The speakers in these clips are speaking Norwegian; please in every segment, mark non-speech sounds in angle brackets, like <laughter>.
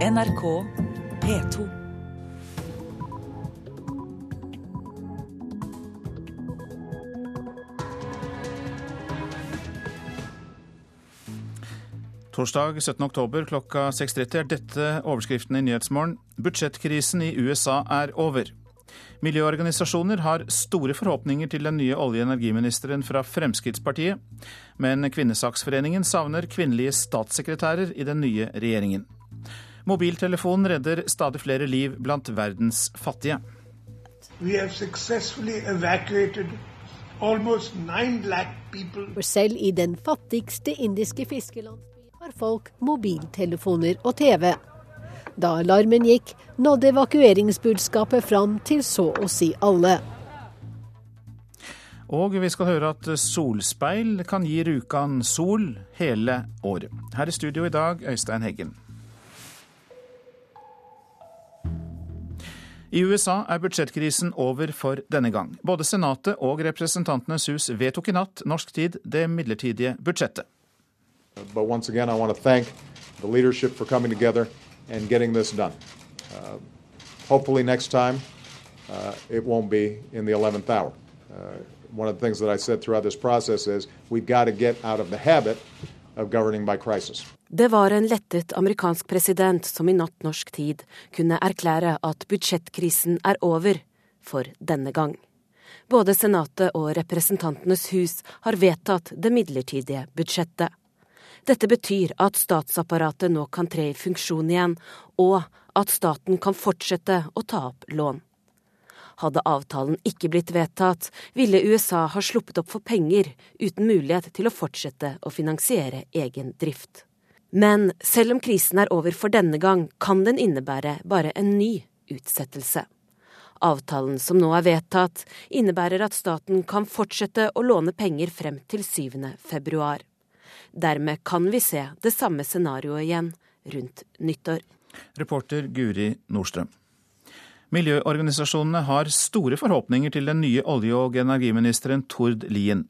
NRK P2. Torsdag 17. oktober klokka 6.30 er dette overskriften i Nyhetsmorgen. Budsjettkrisen i USA er over. Miljøorganisasjoner har store forhåpninger til den nye olje- og energiministeren fra Fremskrittspartiet, men Kvinnesaksforeningen savner kvinnelige statssekretærer i den nye regjeringen. Mobiltelefonen redder stadig flere liv blant verdens fattige. We have successfully evacuated almost 9 lakh people. For selv i den fattigste indiske fiskelandsbyen har folk mobiltelefoner og TV. Da alarmen gikk, nådde evakueringsbudskapet fram til så å si alle. Og vi skal høre at solspeil kan gi Rjukan sol hele året. Her i studio i dag, Øystein Heggen. I USA er budsjettkrisen over for denne gang. Både Senatet og Representantenes hus vedtok i natt, norsk tid, det midlertidige budsjettet. Again. Uh, hopefully, next time uh, it won't be in the 11th hour. Uh, one of the things that I said throughout this process is we've got to get out of the habit of governing by crisis. Det var en lettet amerikansk president som i natt norsk tid kunne erklære at budsjettkrisen er over for denne gang. Både Senatet og Representantenes hus har vedtatt det midlertidige budsjettet. Dette betyr at statsapparatet nå kan tre i funksjon igjen, og at staten kan fortsette å ta opp lån. Hadde avtalen ikke blitt vedtatt, ville USA ha sluppet opp for penger uten mulighet til å fortsette å finansiere egen drift. Men selv om krisen er over for denne gang, kan den innebære bare en ny utsettelse. Avtalen som nå er vedtatt, innebærer at staten kan fortsette å låne penger frem til 7. februar. Dermed kan vi se det samme scenarioet igjen rundt nyttår. Reporter Guri Nordstrøm. Miljøorganisasjonene har store forhåpninger til den nye olje- og energiministeren Tord Lien.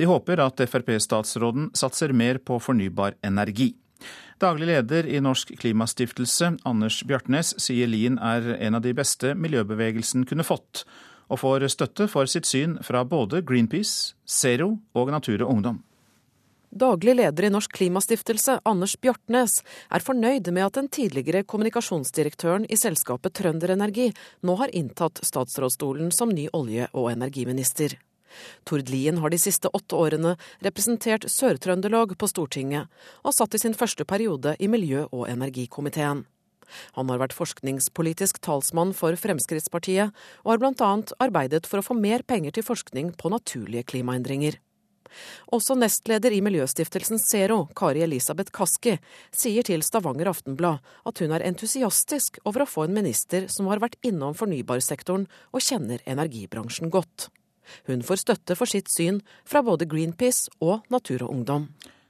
De håper at Frp-statsråden satser mer på fornybar energi. Daglig leder i Norsk Klimastiftelse, Anders Bjartnes, sier Lien er en av de beste miljøbevegelsen kunne fått, og får støtte for sitt syn fra både Greenpeace, Zero og Natur og Ungdom. Daglig leder i Norsk Klimastiftelse, Anders Bjartnes, er fornøyd med at den tidligere kommunikasjonsdirektøren i selskapet Trønder Energi nå har inntatt statsrådsstolen som ny olje- og energiminister. Tord Lien har de siste åtte årene representert Sør-Trøndelag på Stortinget, og satt i sin første periode i miljø- og energikomiteen. Han har vært forskningspolitisk talsmann for Fremskrittspartiet, og har bl.a. arbeidet for å få mer penger til forskning på naturlige klimaendringer. Også nestleder i Miljøstiftelsen Zero, Kari Elisabeth Kaski, sier til Stavanger Aftenblad at hun er entusiastisk over å få en minister som har vært innom fornybarsektoren og kjenner energibransjen godt. Hun får støtte for sitt syn fra både Greenpeace og Natur og Ungdom.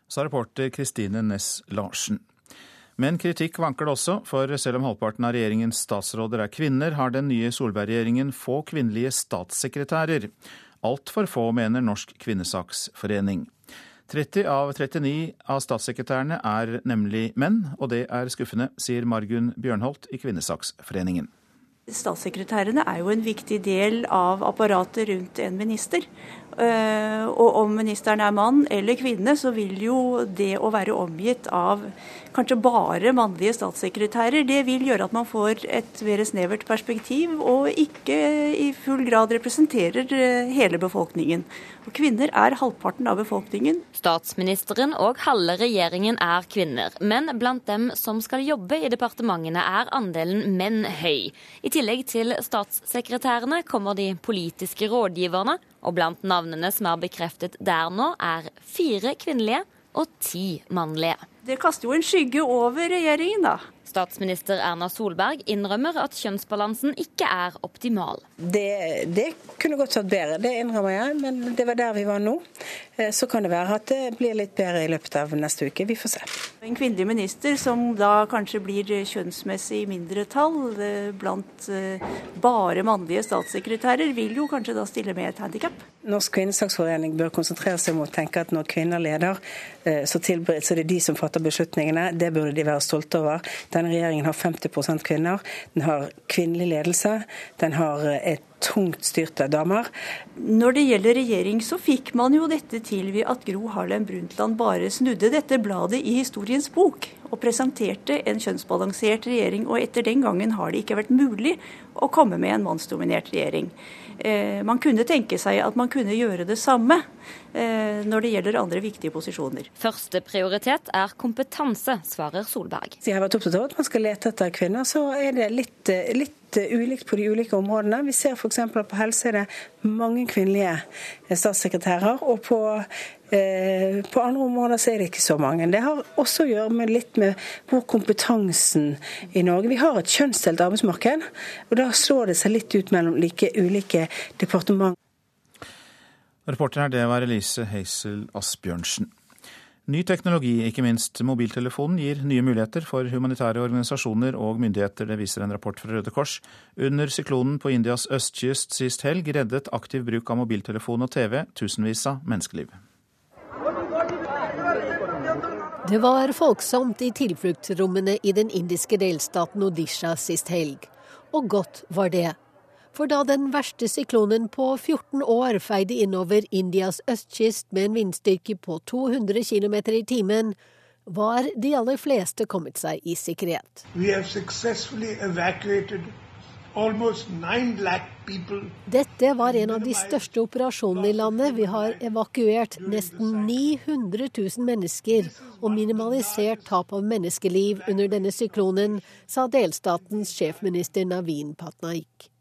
Sa reporter Kristine Næss Larsen. Men kritikk vanker det også, for selv om halvparten av regjeringens statsråder er kvinner, har den nye Solberg-regjeringen få kvinnelige statssekretærer. Altfor få, mener Norsk kvinnesaksforening. 30 av 39 av statssekretærene er nemlig menn, og det er skuffende, sier Margunn Bjørnholt i Kvinnesaksforeningen. Statssekretærene er jo en viktig del av apparatet rundt en minister. Og om ministeren er mann eller kvinne, så vil jo det å være omgitt av kanskje bare mannlige statssekretærer, det vil gjøre at man får et mer snevert perspektiv, og ikke i full grad representerer hele befolkningen. Og kvinner er halvparten av befolkningen. Statsministeren og halve regjeringen er kvinner, men blant dem som skal jobbe i departementene er andelen menn høy. I tillegg til statssekretærene kommer de politiske rådgiverne, og blant navnene som er bekreftet der nå, er fire kvinnelige og ti mannlige. Det kaster jo en skygge over regjeringen, da. Statsminister Erna Solberg innrømmer at kjønnsbalansen ikke er optimal. Det, det kunne godt vært bedre, det innrømmer jeg, men det var der vi var nå. Så kan det være at det blir litt bedre i løpet av neste uke. Vi får se. En kvinnelig minister som da kanskje blir kjønnsmessig i mindretall blant bare mannlige statssekretærer, vil jo kanskje da stille med et handikap. Norsk kvinnesaksforening bør konsentrere seg om å tenke at når kvinner leder, så, så det er de som fatter beslutningene. Det burde de være stolte over. Den Denne regjeringen har 50% kvinner. Den har kvinnelig ledelse. Den har et tungt styrt av damer. Når det gjelder regjering, så fikk man jo dette til ved at Gro Harlem Brundtland bare snudde dette bladet i historiens bok og presenterte en kjønnsbalansert regjering. Og etter den gangen har det ikke vært mulig å komme med en mannsdominert regjering. Eh, man kunne tenke seg at man kunne gjøre det samme når det gjelder andre viktige posisjoner. Første prioritet er kompetanse, svarer Solberg. Jeg har vært opptatt av at man skal lete etter kvinner. Så er det litt, eh, litt ulikt på de ulike områdene. Vi ser f.eks. at på helse er det mange kvinnelige statssekretærer. og på Eh, på andre områder så er det ikke så mange. Det har også å gjøre med litt med hvor kompetansen i Norge Vi har et kjønnsdelt arbeidsmarked, og da slår det seg litt ut mellom like ulike departement. Reporter her, det var Elise Heisel Asbjørnsen. Ny teknologi, ikke minst mobiltelefonen, gir nye muligheter for humanitære organisasjoner og myndigheter. Det viser en rapport fra Røde Kors. Under syklonen på Indias østkyst sist helg reddet aktiv bruk av mobiltelefon og TV tusenvis av menneskeliv. Det var folksomt i tilfluktsrommene i den indiske delstaten Odisha sist helg. Og godt var det. For da den verste syklonen på 14 år feide innover Indias østkyst med en vindstyrke på 200 km i timen, var de aller fleste kommet seg i sikkerhet. Dette var en av de største operasjonene i landet. Vi har evakuert nesten 900 000 mennesker og minimalisert tap av menneskeliv under denne syklonen, sa delstatens sjefminister Navin Patnaik.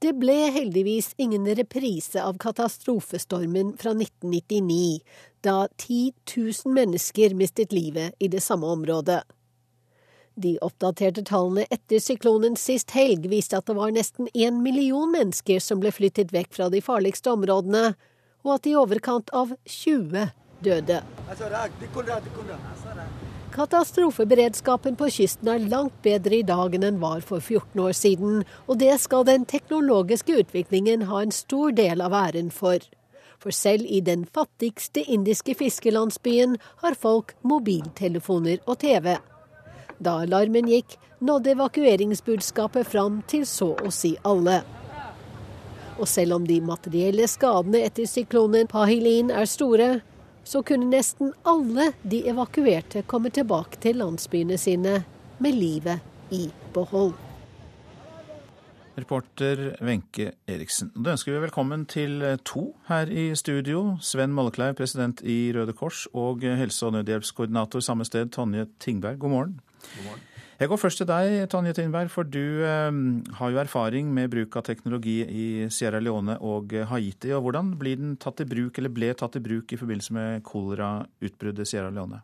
Det ble heldigvis ingen reprise av katastrofestormen fra 1999, da 10 000 mennesker mistet livet i det samme området. De oppdaterte tallene etter syklonen sist helg viste at det var nesten én million mennesker som ble flyttet vekk fra de farligste områdene, og at i overkant av 20 døde. Katastrofeberedskapen på kysten er langt bedre i dag enn den var for 14 år siden, og det skal den teknologiske utviklingen ha en stor del av æren for. For selv i den fattigste indiske fiskelandsbyen har folk mobiltelefoner og TV. Da alarmen gikk, nådde evakueringsbudskapet fram til så å si alle. Og selv om de materielle skadene etter syklonen Pahilin er store, så kunne nesten alle de evakuerte komme tilbake til landsbyene sine med livet i behold. Reporter Wenche Eriksen. Da ønsker vi velkommen til to her i studio. Sven Mollekleiv, president i Røde Kors, og helse- og nødhjelpskoordinator samme sted, Tonje Tingberg. God morgen. Jeg går først til deg, Tonje Tindberg, for du eh, har jo erfaring med bruk av teknologi i Sierra Leone og Haiti. og Hvordan blir den tatt i bruk, eller ble tatt i bruk i forbindelse med kolerautbruddet i Sierra Leone?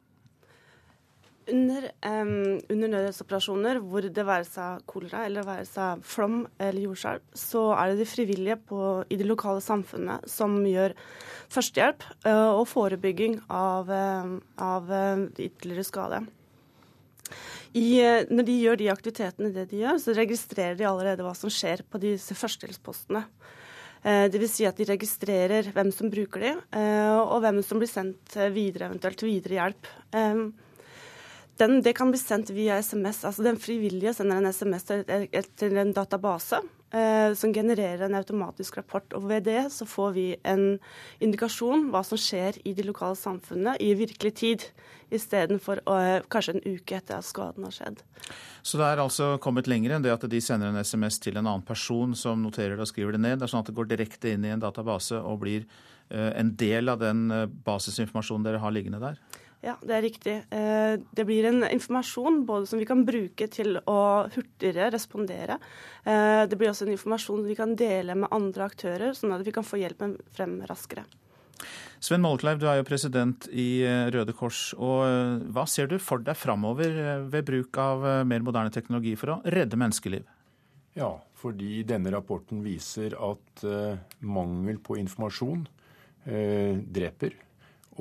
Under, um, under nødhjelpsoperasjoner hvor det være seg kolera eller være seg flom eller jordskjelv, så er det de frivillige på, i det lokale samfunnet som gjør førstehjelp uh, og forebygging av, uh, av uh, ytterligere skade. I, eh, når de gjør de aktivitetene det de gjør, så registrerer de allerede hva som skjer på disse førstehjelpspostene. Eh, Dvs. Si at de registrerer hvem som bruker de, eh, og hvem som blir sendt videre, eventuelt videre hjelp. Den, det kan bli sendt via SMS. altså Den frivillige sender en SMS til, til en database eh, som genererer en automatisk rapport. og Ved det så får vi en indikasjon hva som skjer i de lokale samfunnene i virkelig tid, istedenfor eh, kanskje en uke etter at skaden har skjedd. Så det er altså kommet lenger enn det at de sender en SMS til en annen person som noterer det og skriver det ned. Det er sånn at det går direkte inn i en database og blir eh, en del av den eh, basisinformasjonen dere har liggende der? Ja, det er riktig. Eh, det blir en informasjon både som vi kan bruke til å hurtigere respondere. Eh, det blir også en informasjon vi kan dele med andre aktører, sånn at vi kan få hjelpen frem raskere. Sven Mollekleiv, du er jo president i eh, Røde Kors. og Hva ser du for deg framover ved bruk av mer moderne teknologi for å redde menneskeliv? Ja, fordi denne rapporten viser at mangel på informasjon dreper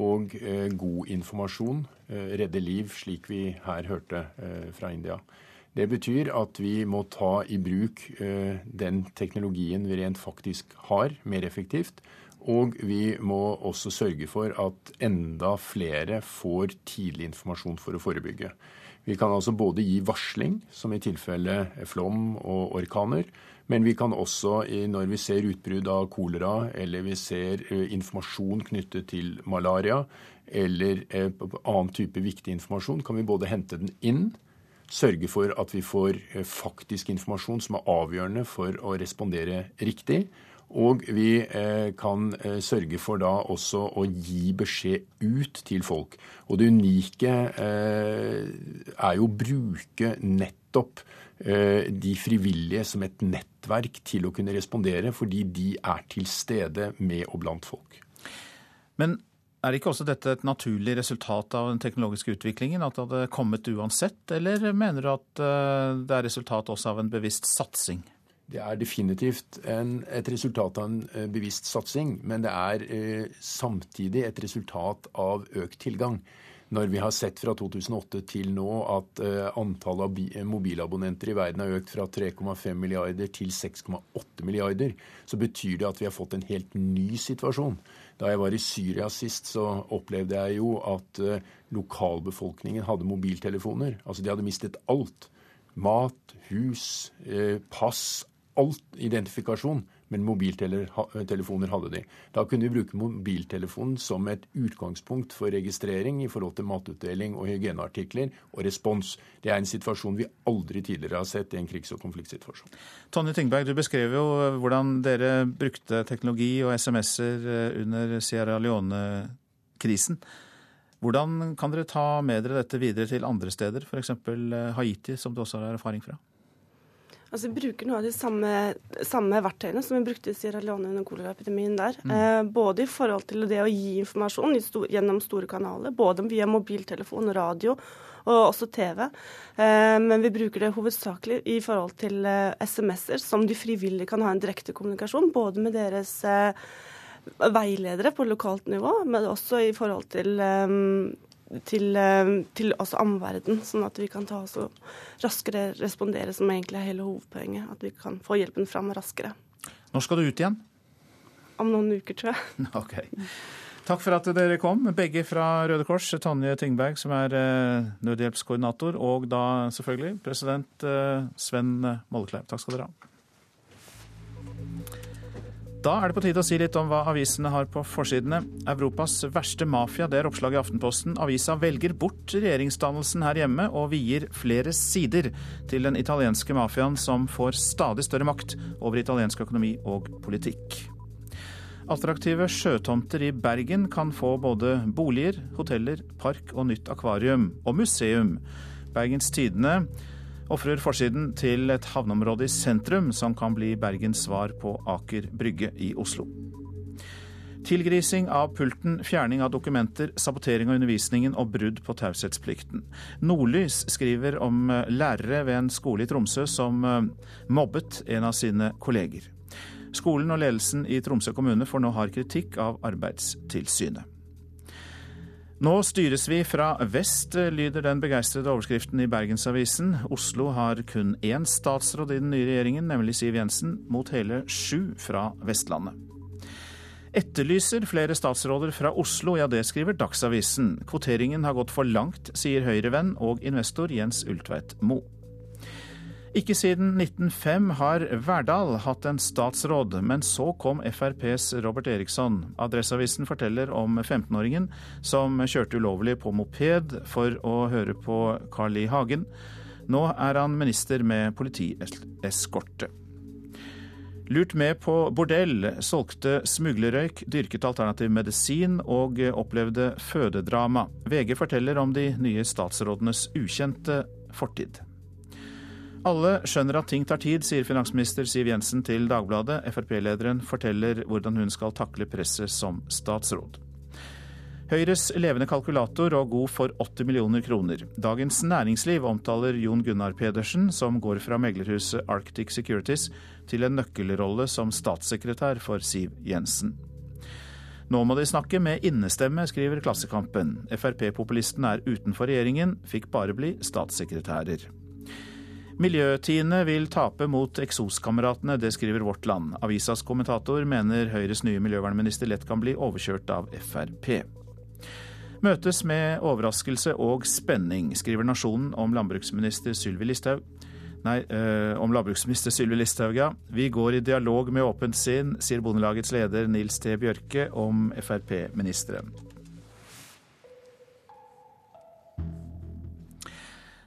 og eh, god informasjon eh, redder liv, slik vi her hørte eh, fra India. Det betyr at vi må ta i bruk den teknologien vi rent faktisk har, mer effektivt. Og vi må også sørge for at enda flere får tidlig informasjon for å forebygge. Vi kan altså både gi varsling, som i tilfelle flom og orkaner. Men vi kan også, når vi ser utbrudd av kolera, eller vi ser informasjon knyttet til malaria, eller annen type viktig informasjon, kan vi både hente den inn, sørge for at vi får faktisk informasjon som er avgjørende for å respondere riktig, og vi eh, kan eh, sørge for da også å gi beskjed ut til folk. Og det unike eh, er jo å bruke nettopp de frivillige som et nettverk til å kunne respondere, fordi de er til stede med og blant folk. Men er ikke også dette et naturlig resultat av den teknologiske utviklingen? At det hadde kommet uansett, eller mener du at det er resultat også av en bevisst satsing? Det er definitivt en, et resultat av en eh, bevisst satsing, men det er eh, samtidig et resultat av økt tilgang. Når vi har sett fra 2008 til nå at eh, antallet av eh, mobilabonnenter i verden har økt fra 3,5 milliarder til 6,8 milliarder, så betyr det at vi har fått en helt ny situasjon. Da jeg var i Syria sist, så opplevde jeg jo at eh, lokalbefolkningen hadde mobiltelefoner. Altså de hadde mistet alt. Mat, hus, pass, alt identifikasjon, men mobiltelefoner hadde de. Da kunne vi bruke mobiltelefonen som et utgangspunkt for registrering i forhold til matutdeling og hygieneartikler og respons. Det er en situasjon vi aldri tidligere har sett i en krigs- og konfliktsituasjon. Tonje Tingberg, du beskrev jo hvordan dere brukte teknologi og SMS-er eh, under Sierra Leone-krisen. Hvordan kan dere ta med dere dette videre til andre steder, f.eks. Eh, Haiti, som du også har erfaring fra? Altså, Vi bruker noe av de samme, samme verktøyene som vi brukte i Sierra Leone under koleraepidemien der. Mm. Eh, både i forhold til det å gi informasjon stor, gjennom store kanaler, både via mobiltelefon, radio og også TV. Eh, men vi bruker det hovedsakelig i forhold til eh, SMS-er, som de frivillige kan ha en direkte kommunikasjon, både med deres eh, veiledere på lokalt nivå, men også i forhold til eh, til, eh, til oss omverden, sånn at vi kan ta oss og raskere respondere, som egentlig er hele hovedpoenget. At vi kan få hjelpen fram raskere. Når skal du ut igjen? Om noen uker, tror jeg. <laughs> Ok. Takk for at dere kom, begge fra Røde Kors. Tonje Tingberg, som er eh, nødhjelpskoordinator, og da selvfølgelig president eh, Sven Mollekleiv. Takk skal dere ha. Da er det på tide å si litt om hva avisene har på forsidene. Europas verste mafia, det er oppslaget i Aftenposten. Avisa velger bort regjeringsdannelsen her hjemme og vier flere sider til den italienske mafiaen som får stadig større makt over italiensk økonomi og politikk. Attraktive sjøtomter i Bergen kan få både boliger, hoteller, park og nytt akvarium. Og museum. Bergens Tidende ofrer forsiden til et havneområde i sentrum som kan bli Bergens svar på Aker Brygge i Oslo. Tilgrising av pulten, fjerning av dokumenter, sabotering av undervisningen og brudd på taushetsplikten. Nordlys skriver om lærere ved en skole i Tromsø som eh, mobbet en av sine kolleger. Skolen og ledelsen i Tromsø kommune får nå hard kritikk av Arbeidstilsynet. Nå styres vi fra vest, lyder den begeistrede overskriften i Bergensavisen. Oslo har kun én statsråd i den nye regjeringen, nemlig Siv Jensen, mot hele sju fra Vestlandet. Etterlyser flere statsråder fra Oslo, ja det skriver Dagsavisen. Kvoteringen har gått for langt, sier Høyre-venn og investor Jens Ultveit Moe. Ikke siden 1905 har Verdal hatt en statsråd, men så kom FrPs Robert Eriksson. Adresseavisen forteller om 15-åringen som kjørte ulovlig på moped for å høre på Carl I. Hagen. Nå er han minister med politieskorte. Lurt med på bordell, solgte smuglerrøyk, dyrket alternativ medisin og opplevde fødedrama. VG forteller om de nye statsrådenes ukjente fortid. Alle skjønner at ting tar tid, sier finansminister Siv Jensen til Dagbladet. Frp-lederen forteller hvordan hun skal takle presset som statsråd. Høyres levende kalkulator og god for 80 millioner kroner. Dagens Næringsliv omtaler Jon Gunnar Pedersen, som går fra meglerhuset Arctic Securities til en nøkkelrolle som statssekretær for Siv Jensen. Nå må de snakke med innestemme, skriver Klassekampen. Frp-populisten er utenfor regjeringen, fikk bare bli statssekretærer. Miljøtiende vil tape mot eksoskameratene, det skriver Vårt Land. Avisas kommentator mener Høyres nye miljøvernminister lett kan bli overkjørt av Frp. Møtes med overraskelse og spenning, skriver Nasjonen om landbruksminister Sylvi Listhaug. Nei, øh, om landbruksminister Sylvi Listhaug, ja. Vi går i dialog med åpent sinn, sier Bondelagets leder Nils T. Bjørke om Frp-ministre.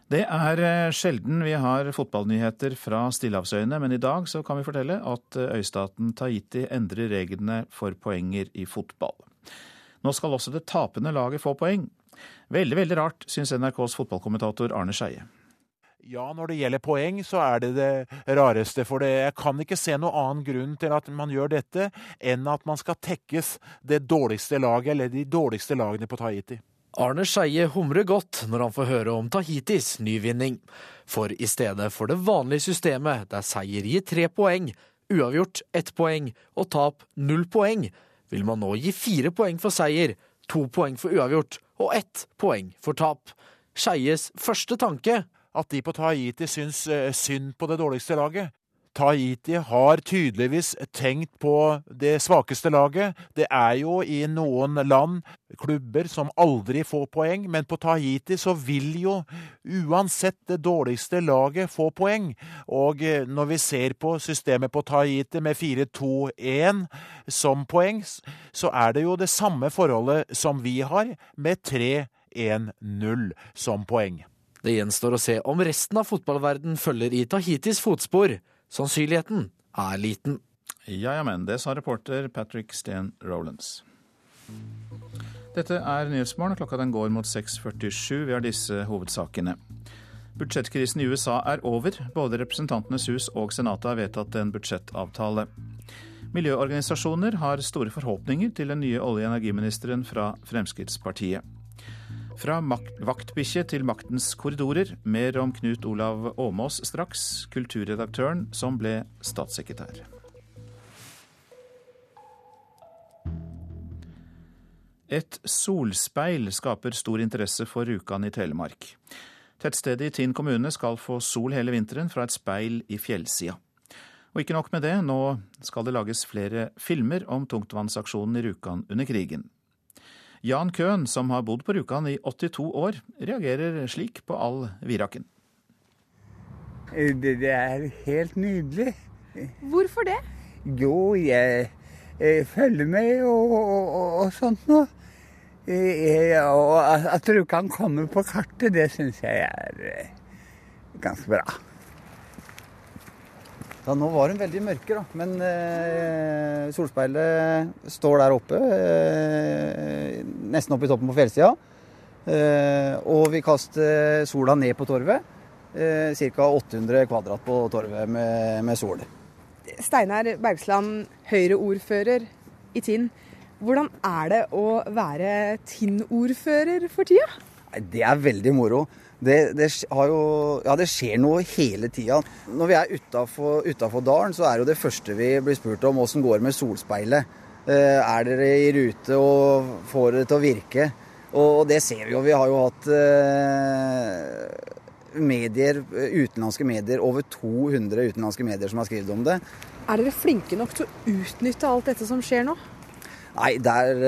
Det er eh, sjelden vi har fotballnyheter fra Stillehavsøyene, men i dag så kan vi fortelle at eh, øystaten Tahiti endrer reglene for poenger i fotball. Nå skal også det tapende laget få poeng. Veldig, veldig rart, syns NRKs fotballkommentator Arne Skeie. Ja, når det gjelder poeng, så er det det rareste. For det, jeg kan ikke se noen annen grunn til at man gjør dette, enn at man skal tekkes det dårligste laget, eller de dårligste lagene på Tahiti. Arne Skeie humrer godt når han får høre om Tahitis nyvinning. For i stedet for det vanlige systemet der seier gir tre poeng, uavgjort ett poeng og tap null poeng, vil man nå gi fire poeng for seier, to poeng for uavgjort og ett poeng for tap. Skeies første tanke At de på Tahiti syns eh, synd på det dårligste laget. Tahiti har tydeligvis tenkt på det svakeste laget. Det er jo i noen land klubber som aldri får poeng, men på Tahiti så vil jo uansett det dårligste laget få poeng. Og eh, når vi ser på systemet på Tahiti med 4-2-1 som poeng, så er det jo det samme forholdet som vi har, med 3-1-0 som poeng. Det gjenstår å se om resten av fotballverden følger i Tahitis fotspor. Sannsynligheten er liten. Ja ja, men det sa reporter Patrick Steen Rolands. Dette er Nyhetsmorgen. Klokka den går mot 6.47. Vi har disse hovedsakene. Budsjettkrisen i USA er over. Både Representantenes hus og Senatet har vedtatt en budsjettavtale. Miljøorganisasjoner har store forhåpninger til den nye olje- og energiministeren fra Fremskrittspartiet. Fra vaktbikkje til maktens korridorer. Mer om Knut Olav Åmås straks, kulturredaktøren som ble statssekretær. Et solspeil skaper stor interesse for Rjukan i Telemark. Tettstedet i Tinn kommune skal få sol hele vinteren fra et speil i fjellsida. Og ikke nok med det, nå skal det lages flere filmer om tungtvannsaksjonen i Rjukan under krigen. Jan Køhn, som har bodd på Rjukan i 82 år, reagerer slik på all viraken. Det, det er helt nydelig. Hvorfor det? Jo, jeg, jeg følger med og, og, og sånt noe. Og at Rjukan kommer på kartet, det syns jeg er eh, ganske bra. Ja, nå var hun veldig mørke, da. Men eh, solspeilet står der oppe. Eh, nesten oppe i toppen på fjellsida. Eh, og vi kaster sola ned på torvet. Eh, Ca. 800 kvadrat på torvet med, med sol. Steinar Bergsland, Høyre-ordfører i Tinn. Hvordan er det å være Tinn-ordfører for tida? Det er veldig moro. Det, det, jo, ja, det, skjer noe hele tida. Når vi er utafor dalen, så er jo det første vi blir spurt om åssen går det med solspeilet. Eh, er dere i rute og får det til å virke? Og det ser vi jo. Vi har jo hatt eh, medier, utenlandske medier, over 200 utenlandske medier som har skrevet om det. Er dere flinke nok til å utnytte alt dette som skjer nå? Nei, der,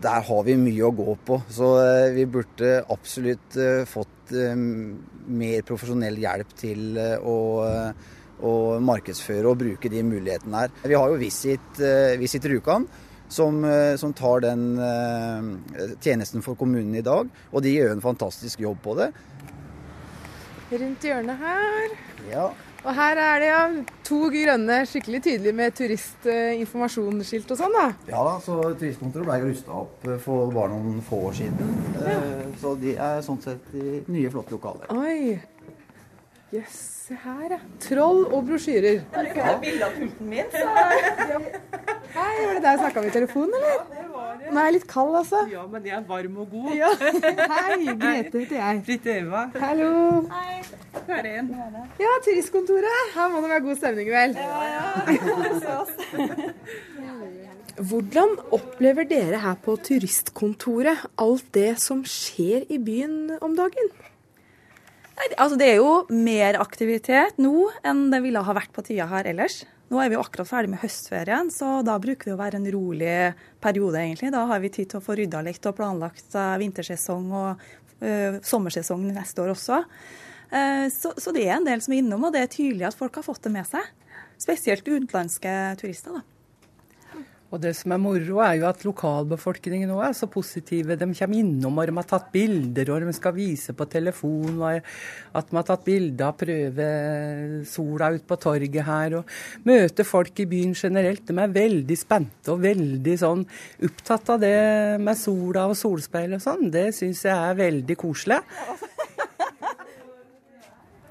der, har vi mye å gå på. Så vi burde absolutt fått mer profesjonell hjelp til å, å markedsføre og bruke de mulighetene her. Vi har jo Visit, Visit Rjukan. Som, som, tar den tjenesten for kommunen i dag, og de gjør en fantastisk jobb på det. Rundt hjørnet her. Ja. Og her er det ja, to grønne, skikkelig tydelige med turistinformasjonsskilt og sånn, da. Ja da, så turistkontoret ble jo rusta opp for bare noen få år siden. Ja. Så de er sånn sett i nye, flotte lokaler. Oi. Jøss, yes, se her, ja. Troll og brosjyrer. Ha bilde av pulten min, så Hei, var det deg jeg snakka med i telefonen, eller? Ja, det var Nå er jeg litt kald, altså. Ja, men jeg er varm og god. Ja. Hei, Grete heter jeg. Fritte Eva. Hallo. Hei. Karin. Ja, turistkontoret. Her må det være god stemning, vel? Ja, ja. <laughs> Hvordan opplever dere her på turistkontoret alt det som skjer i byen om dagen? Nei, altså Det er jo mer aktivitet nå enn det ville ha vært på tida her ellers. Nå er vi jo akkurat ferdig med høstferien, så da bruker det å være en rolig periode, egentlig. Da har vi tid til å få rydda litt og planlagt uh, vintersesong og uh, sommersesong neste år også. Uh, så, så, det er en del som er innom, og det er tydelig at folk har fått det med seg. Spesielt utenlandske turister. da. Og det som er moro, er jo at lokalbefolkningen nå er så positive. De kommer innom og de har tatt bilder, og de skal vise på telefon at de har tatt bilde av prøvesola ute på torget her. Og møter folk i byen generelt. De er veldig spente og veldig sånn opptatt av det med sola og solspeil og sånn. Det syns jeg er veldig koselig.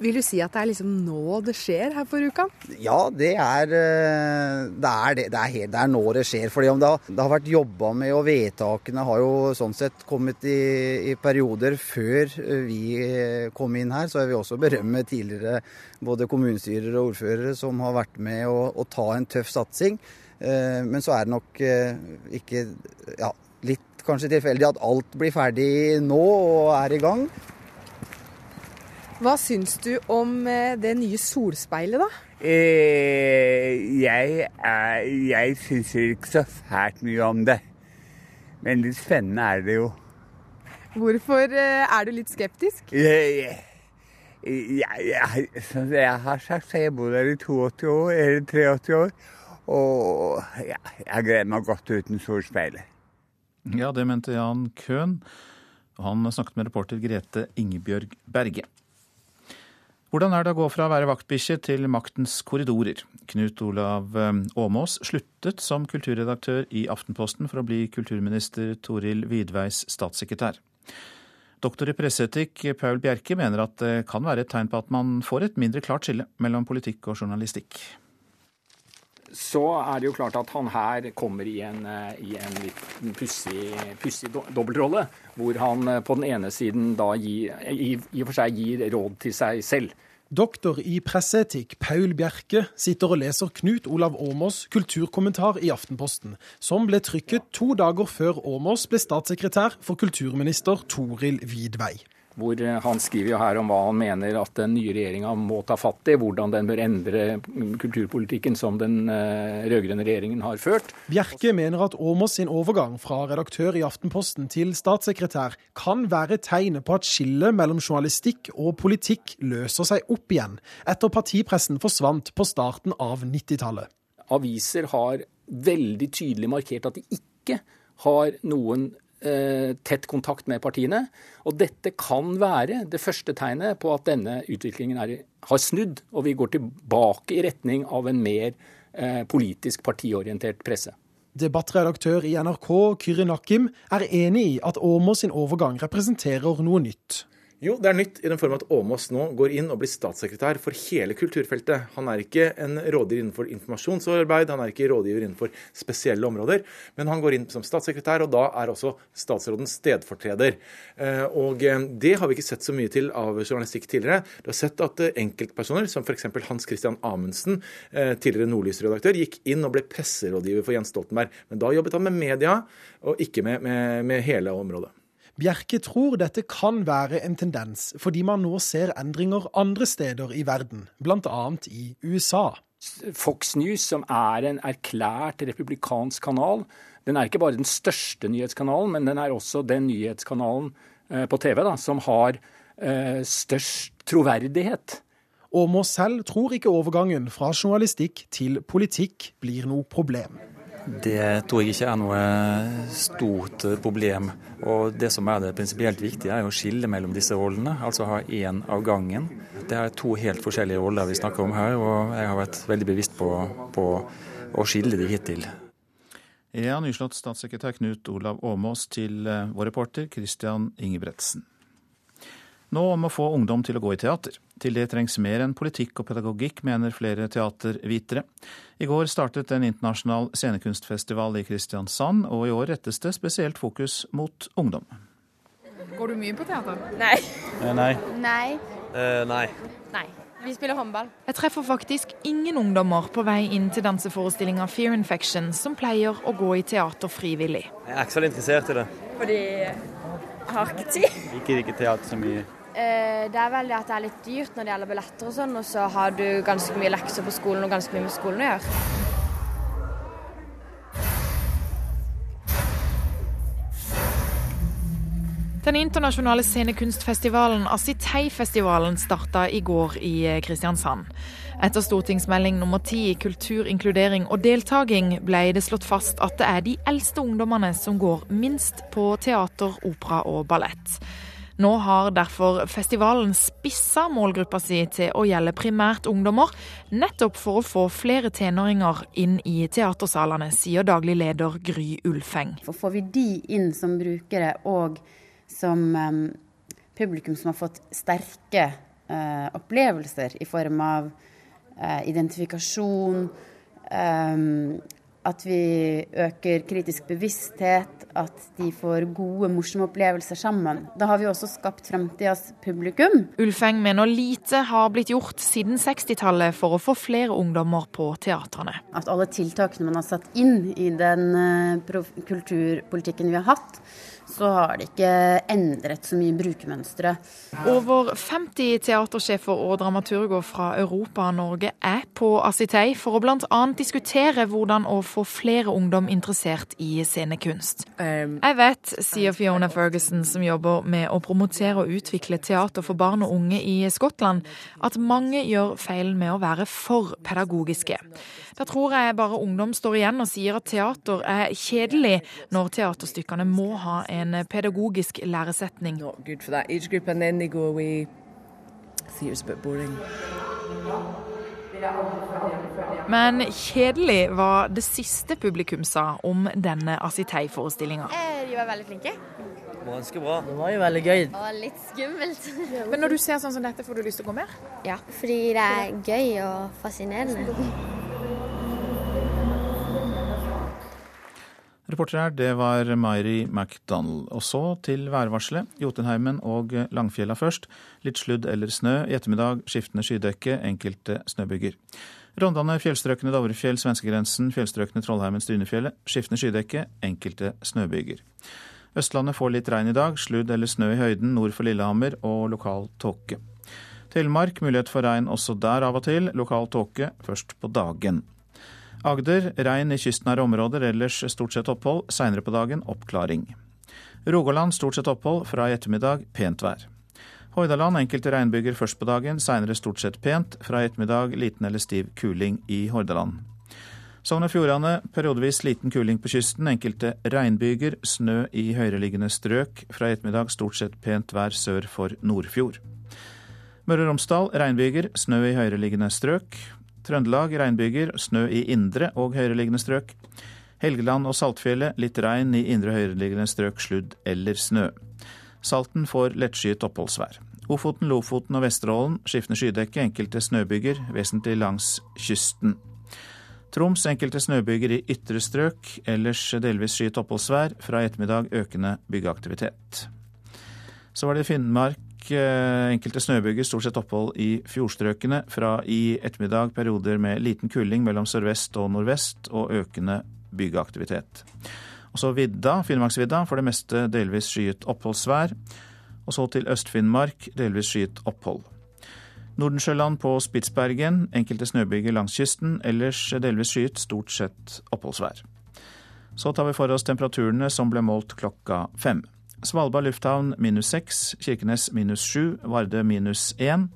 Vil du si at det er liksom nå det skjer her på Rjukan? Ja, det er eh, det, er, det, er det er nå det skjer. fordi det har, det har vært jobba med, og vedtakene har jo sånn sett kommet i, i, perioder før eh, vi eh, kom inn her. Så jeg vil også berømme tidligere både kommunestyrer og ordførere som har vært med å, å ta en tøff satsing. Men så er det nok ikke ja, litt kanskje tilfeldig at alt blir ferdig nå og er i gang. Hva syns du om eh, det nye solspeilet, da? Eh, jeg er, jeg syns ikke så fælt mye om det. Men litt spennende er det jo. Hvorfor eh, er du litt skeptisk? Jeg, jeg, jeg, som jeg har sagt, så jeg bor der i 82 år, eller 83 år. Og ja, jeg gleder meg godt uten solspeilet. Ja, det mente Jan Køhn. Han snakket med reporter Grete Ingebjørg Berge. Hvordan er det å gå fra å være vaktbikkje til maktens korridorer? Knut Olav eh, Åmås sluttet som kulturredaktør i Aftenposten for å bli kulturminister Toril Vidveis statssekretær. Doktor i presseetikk Paul Bjerke mener at det kan være et tegn på at man får et mindre klart skille mellom politikk og journalistikk. Så er det jo klart at han her kommer i en, eh, i en litt pussig dobbeltrolle, hvor han eh, på den ene siden da gir, i, i og for seg gir råd til seg selv. Doktor i presseetikk Paul Bjerke sitter og leser Knut Olav Åmås' kulturkommentar i Aftenposten, som ble trykket to dager før Åmås ble statssekretær for kulturminister Toril Vidvei hvor eh, han skriver jo her om hva han mener at den nye regjeringa må ta fatt i, hvordan den bør endre kulturpolitikken som den eh, rød-grønne regjeringen har ført. Bjerke mener at Åmås sin overgang fra redaktør i Aftenposten til statssekretær kan være tegnet på at skillet mellom journalistikk og politikk løser seg opp igjen, etter partipressen forsvant på starten av 90-tallet. Aviser har veldig tydelig markert at de ikke har noen tett kontakt med partiene. Og dette kan være det første tegnet på at denne utviklingen er, har snudd, og vi går tilbake i retning av en mer eh, politisk partiorientert presse. Debattredaktør i NRK, Kyri Nakim, er enig i at Åmås sin overgang representerer noe nytt. Jo, det er nytt i den form at Åmås nå går inn og blir statssekretær for hele kulturfeltet. Han er ikke en rådgiver innenfor informasjonsarbeid, han er ikke rådgiver innenfor spesielle områder, men han går inn som statssekretær, og da er også statsrådens stedfortreder. Eh, og eh, det har vi ikke sett så mye til av journalistikk tidligere. Du har sett at eh, enkeltpersoner, som f.eks. Hans Christian Amundsen, tidligere Nordlys-redaktør, gikk inn og ble presserådgiver for Jens Stoltenberg. Men da jobbet han med media, og ikke med, med, med hele området. Bjerke tror dette kan være en tendens, fordi man nå ser endringer andre steder i verden, bl.a. i USA. Fox News, som er en erklært republikansk kanal, den er ikke bare den største nyhetskanalen, men den er også den nyhetskanalen eh, på TV da, som har eh, størst troverdighet. Aamodt selv tror ikke overgangen fra journalistikk til politikk blir noe problem. Det tror jeg ikke er noe stort problem. Og Det som er det prinsipielt viktige, er å skille mellom disse rollene. Altså ha én av gangen. Det er to helt forskjellige roller vi snakker om her, og jeg har vært veldig bevisst på, på å skille de hittil. Ja, nyslått statssekretær Knut Olav Åmås til eh, vår reporter Christian Ingebretsen. Nå om å få ungdom til å gå i teater. Til det trengs mer enn politikk og pedagogikk, mener flere teatervitere. I går startet en internasjonal scenekunstfestival i Kristiansand, og i år rettes det spesielt fokus mot ungdom. Går du mye på teater? Nei. Eh, nei. Nei. Eh, nei. Nei. Vi spiller håndball. Jeg treffer faktisk ingen ungdommer på vei inn til danseforestillinga Fear Infection, som pleier å gå i teater frivillig. Jeg er ikke så interessert i det. Fordi jeg har ikke tid. Liker ikke teater så mye. Eh, det er vel det at det er litt dyrt når det gjelder billetter og sånn, og så har du ganske mye lekser på skolen og ganske mye med skolen å gjøre. Den internasjonale scenekunstfestivalen Asitei-festivalen starta i går i eh, Kristiansand. Etter stortingsmelding nummer ti Kultur, inkludering og deltaking ble det slått fast at det er de eldste ungdommene som går minst på teater, opera og ballett. Nå har derfor festivalen spissa målgruppa si til å gjelde primært ungdommer, nettopp for å få flere tenåringer inn i teatersalene, sier daglig leder Gry Ulfeng. For får vi de inn som brukere og som um, publikum som har fått sterke uh, opplevelser i form av uh, identifikasjon, um, at vi øker kritisk bevissthet, at de får gode, morsomme opplevelser sammen. Da har vi også skapt fremtidas publikum. Ulfeng mener lite har blitt gjort siden 60-tallet for å få flere ungdommer på teatrene. At alle tiltakene man har satt inn i den uh, kulturpolitikken vi har hatt, så har det ikke endret så mye brukermønstre. Over 50 teatersjefer og dramaturger fra Europa og Norge er på Asitei for å bl.a. diskutere hvordan å få flere ungdom interessert i scenekunst. Jeg vet, sier Fiona Ferguson, som jobber med å promotere og utvikle teater for barn og unge i Skottland, at mange gjør feilen med å være for pedagogiske. Da tror jeg bare ungdom står igjen og sier at teater er kjedelig, når teaterstykkene må ha en pedagogisk læresetning. Men kjedelig var det siste publikum sa om denne Asitei-forestillinga. Eh, de var veldig flinke. Ganske bra. Det var jo veldig gøy. Var litt skummelt. <laughs> Men når du ser sånn som dette, får du lyst til å gå mer? Ja, fordi det er gøy og fascinerende. Reporter her, det var Mairi McDonald. Og så til værvarselet. Jotunheimen og Langfjella først. Litt sludd eller snø. I ettermiddag skiftende skydekke, enkelte snøbyger. Rondane, fjellstrøkene Dovrefjell, svenskegrensen, fjellstrøkene Trollheimen, Strynefjellet. Skiftende skydekke, enkelte snøbyger. Østlandet får litt regn i dag. Sludd eller snø i høyden nord for Lillehammer og lokal tåke. Telemark mulighet for regn også der av og til. Lokal tåke først på dagen. Agder regn i kystnære områder, ellers stort sett opphold. Seinere på dagen oppklaring. Rogaland stort sett opphold, fra i ettermiddag pent vær. Hordaland enkelte regnbyger først på dagen, seinere stort sett pent. Fra i ettermiddag liten eller stiv kuling i Hordaland. Sogn og Fjordane periodevis liten kuling på kysten, enkelte regnbyger, snø i høyereliggende strøk. Fra i ettermiddag stort sett pent vær sør for Nordfjord. Møre og Romsdal regnbyger, snø i høyereliggende strøk. Trøndelag regnbyger, snø i indre og høyereliggende strøk. Helgeland og Saltfjellet litt regn i indre høyereliggende strøk, sludd eller snø. Salten får lettskyet oppholdsvær. Ofoten, Lofoten og Vesterålen skiftende skydekke, enkelte snøbyger, vesentlig langs kysten. Troms enkelte snøbyger i ytre strøk, ellers delvis skyet oppholdsvær. Fra i ettermiddag økende byggeaktivitet. Så var det Finnmark enkelte snøbyger, stort sett opphold i fjordstrøkene. Fra i ettermiddag perioder med liten kuling mellom sørvest og nordvest, og økende byggeaktivitet. Også vidda, Finnmarksvidda, for det meste delvis skyet oppholdsvær. Og så til Øst-Finnmark, delvis skyet opphold. Nordensjøland på Spitsbergen, enkelte snøbyger langs kysten, ellers delvis skyet, stort sett oppholdsvær. Så tar vi for oss temperaturene som ble målt klokka fem. Svalbard lufthavn minus 6, Kirkenes minus 7, Vardø minus 1,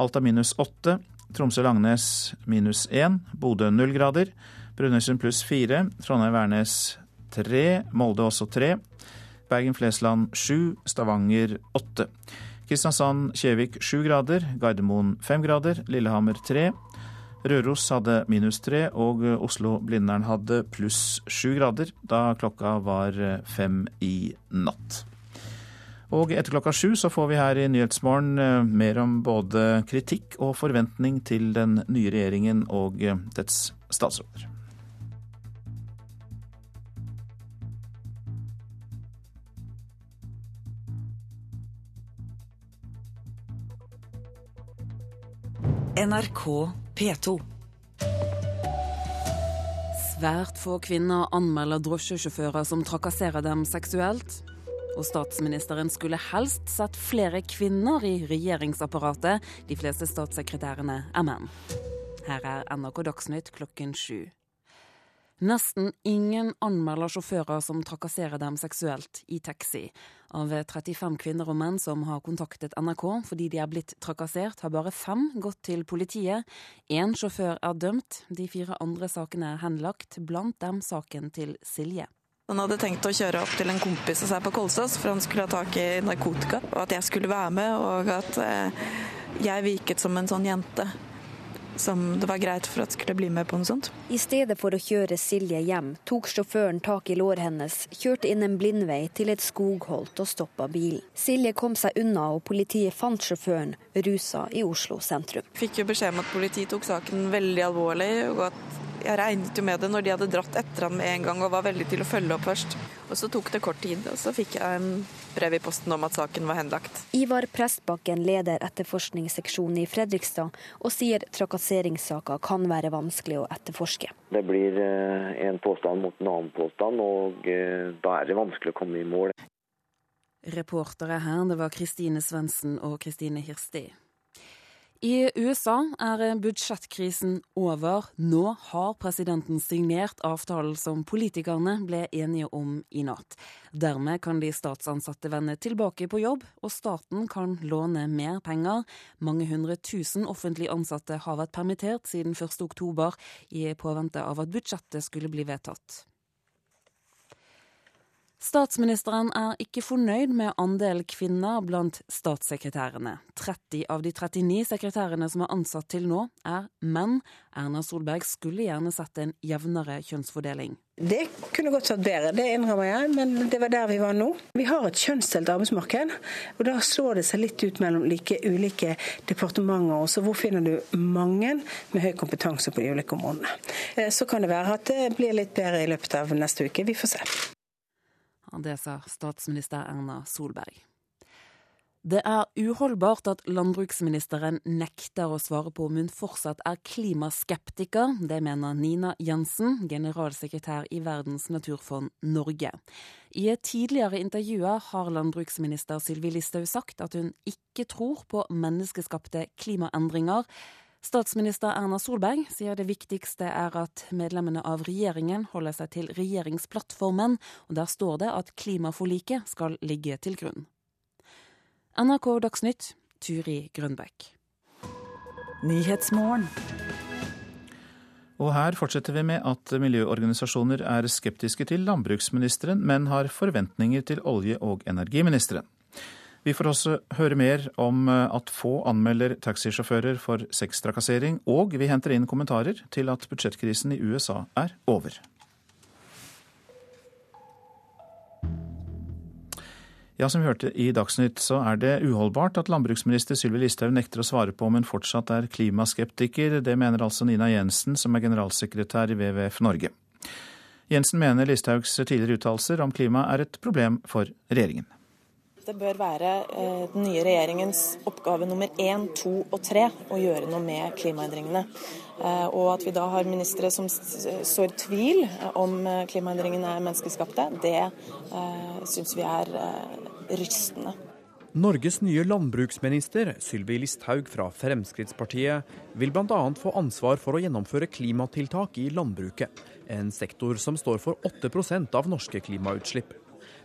Alta minus 8, Tromsø-Langnes minus 1, Bodø 0 grader, Brønnøysund pluss 4, Trondheim-Værnes 3, Molde også 3, Bergen-Flesland 7, Stavanger 8. Kristiansand-Kjevik 7 grader, Gardermoen 5 grader, Lillehammer tre. Røros hadde minus tre, og Oslo-Blindern hadde pluss sju grader da klokka var fem i natt. Og etter klokka sju så får vi her i Nyhetsmorgen mer om både kritikk og forventning til den nye regjeringen og dets statsråder. NRK P2. Svært få kvinner anmelder drosjesjåfører som trakasserer dem seksuelt. Og statsministeren skulle helst sett flere kvinner i regjeringsapparatet. De fleste statssekretærene er menn. Her er NRK Dagsnytt klokken sju. Nesten ingen anmelder sjåfører som trakasserer dem seksuelt i taxi. Av 35 kvinner og menn som har kontaktet NRK fordi de er blitt trakassert, har bare fem gått til politiet. Én sjåfør er dømt, de fire andre sakene er henlagt, blant dem saken til Silje. Han hadde tenkt å kjøre opp til en kompis av seg på Kolsås, for han skulle ha tak i narkotika. Og at jeg skulle være med, og at eh, jeg virket som en sånn jente som det var greit for at skulle bli med på noe sånt. I stedet for å kjøre Silje hjem, tok sjåføren tak i låret hennes, kjørte inn en blindvei til et skogholt og stoppa bilen. Silje kom seg unna, og politiet fant sjåføren rusa i Oslo sentrum. Fikk jo beskjed om at politiet tok saken veldig alvorlig, og at jeg regnet jo med det når de hadde dratt etter han med en gang og var veldig til å følge opp først. Og så tok det kort tid, og så fikk jeg en brev i posten om at saken var henlagt. Ivar Prestbakken leder etterforskningsseksjonen i Fredrikstad, og sier trakasseringssaker kan være vanskelig å etterforske. Det blir eh, en påstand mot en annen påstand, og eh, da er det vanskelig å komme i mål. Reportere her, det var Kristine Svendsen og Kristine Hirsti. I USA er budsjettkrisen over. Nå har presidenten signert avtalen som politikerne ble enige om i natt. Dermed kan de statsansatte vende tilbake på jobb, og staten kan låne mer penger. Mange hundre tusen offentlig ansatte har vært permittert siden 1.10, i påvente av at budsjettet skulle bli vedtatt. Statsministeren er ikke fornøyd med andel kvinner blant statssekretærene. 30 av de 39 sekretærene som er ansatt til nå, er menn. Erna Solberg skulle gjerne sett en jevnere kjønnsfordeling. Det kunne godt vært bedre, det innrømmer jeg, men det var der vi var nå. Vi har et kjønnsdelt arbeidsmarked, og da slår det seg litt ut mellom like, ulike departementer. Også hvor finner du mange med høy kompetanse på de ulike områdene. Eh, så kan det være at det blir litt bedre i løpet av neste uke. Vi får se. Det sa statsminister Erna Solberg. Det er uholdbart at landbruksministeren nekter å svare på om hun fortsatt er klimaskeptiker. Det mener Nina Jensen, generalsekretær i Verdens naturfond Norge. I et tidligere intervju har landbruksminister Sylvi Listhaug sagt at hun ikke tror på menneskeskapte klimaendringer. Statsminister Erna Solberg sier det viktigste er at medlemmene av regjeringen holder seg til regjeringsplattformen, og der står det at klimaforliket skal ligge til grunn. NRK Dagsnytt, Turi Grønbekk. Og her fortsetter vi med at miljøorganisasjoner er skeptiske til landbruksministeren, men har forventninger til olje- og energiministeren. Vi får også høre mer om at få anmelder taxisjåfører for sextrakassering, og vi henter inn kommentarer til at budsjettkrisen i USA er over. Ja, som vi hørte i Dagsnytt, så er det uholdbart at landbruksminister Sylvi Listhaug nekter å svare på om hun fortsatt er klimaskeptiker. Det mener altså Nina Jensen, som er generalsekretær i WWF Norge. Jensen mener Listhaugs tidligere uttalelser om klima er et problem for regjeringen. Det bør være eh, den nye regjeringens oppgave nummer én, to og tre å gjøre noe med klimaendringene. Eh, og at vi da har ministre som sår tvil om eh, klimaendringene er menneskeskapte, det syns vi er rystende. Norges nye landbruksminister Sylvi Listhaug fra Fremskrittspartiet vil bl.a. få ansvar for å gjennomføre klimatiltak i landbruket, en sektor som står for 8% av norske klimautslipp.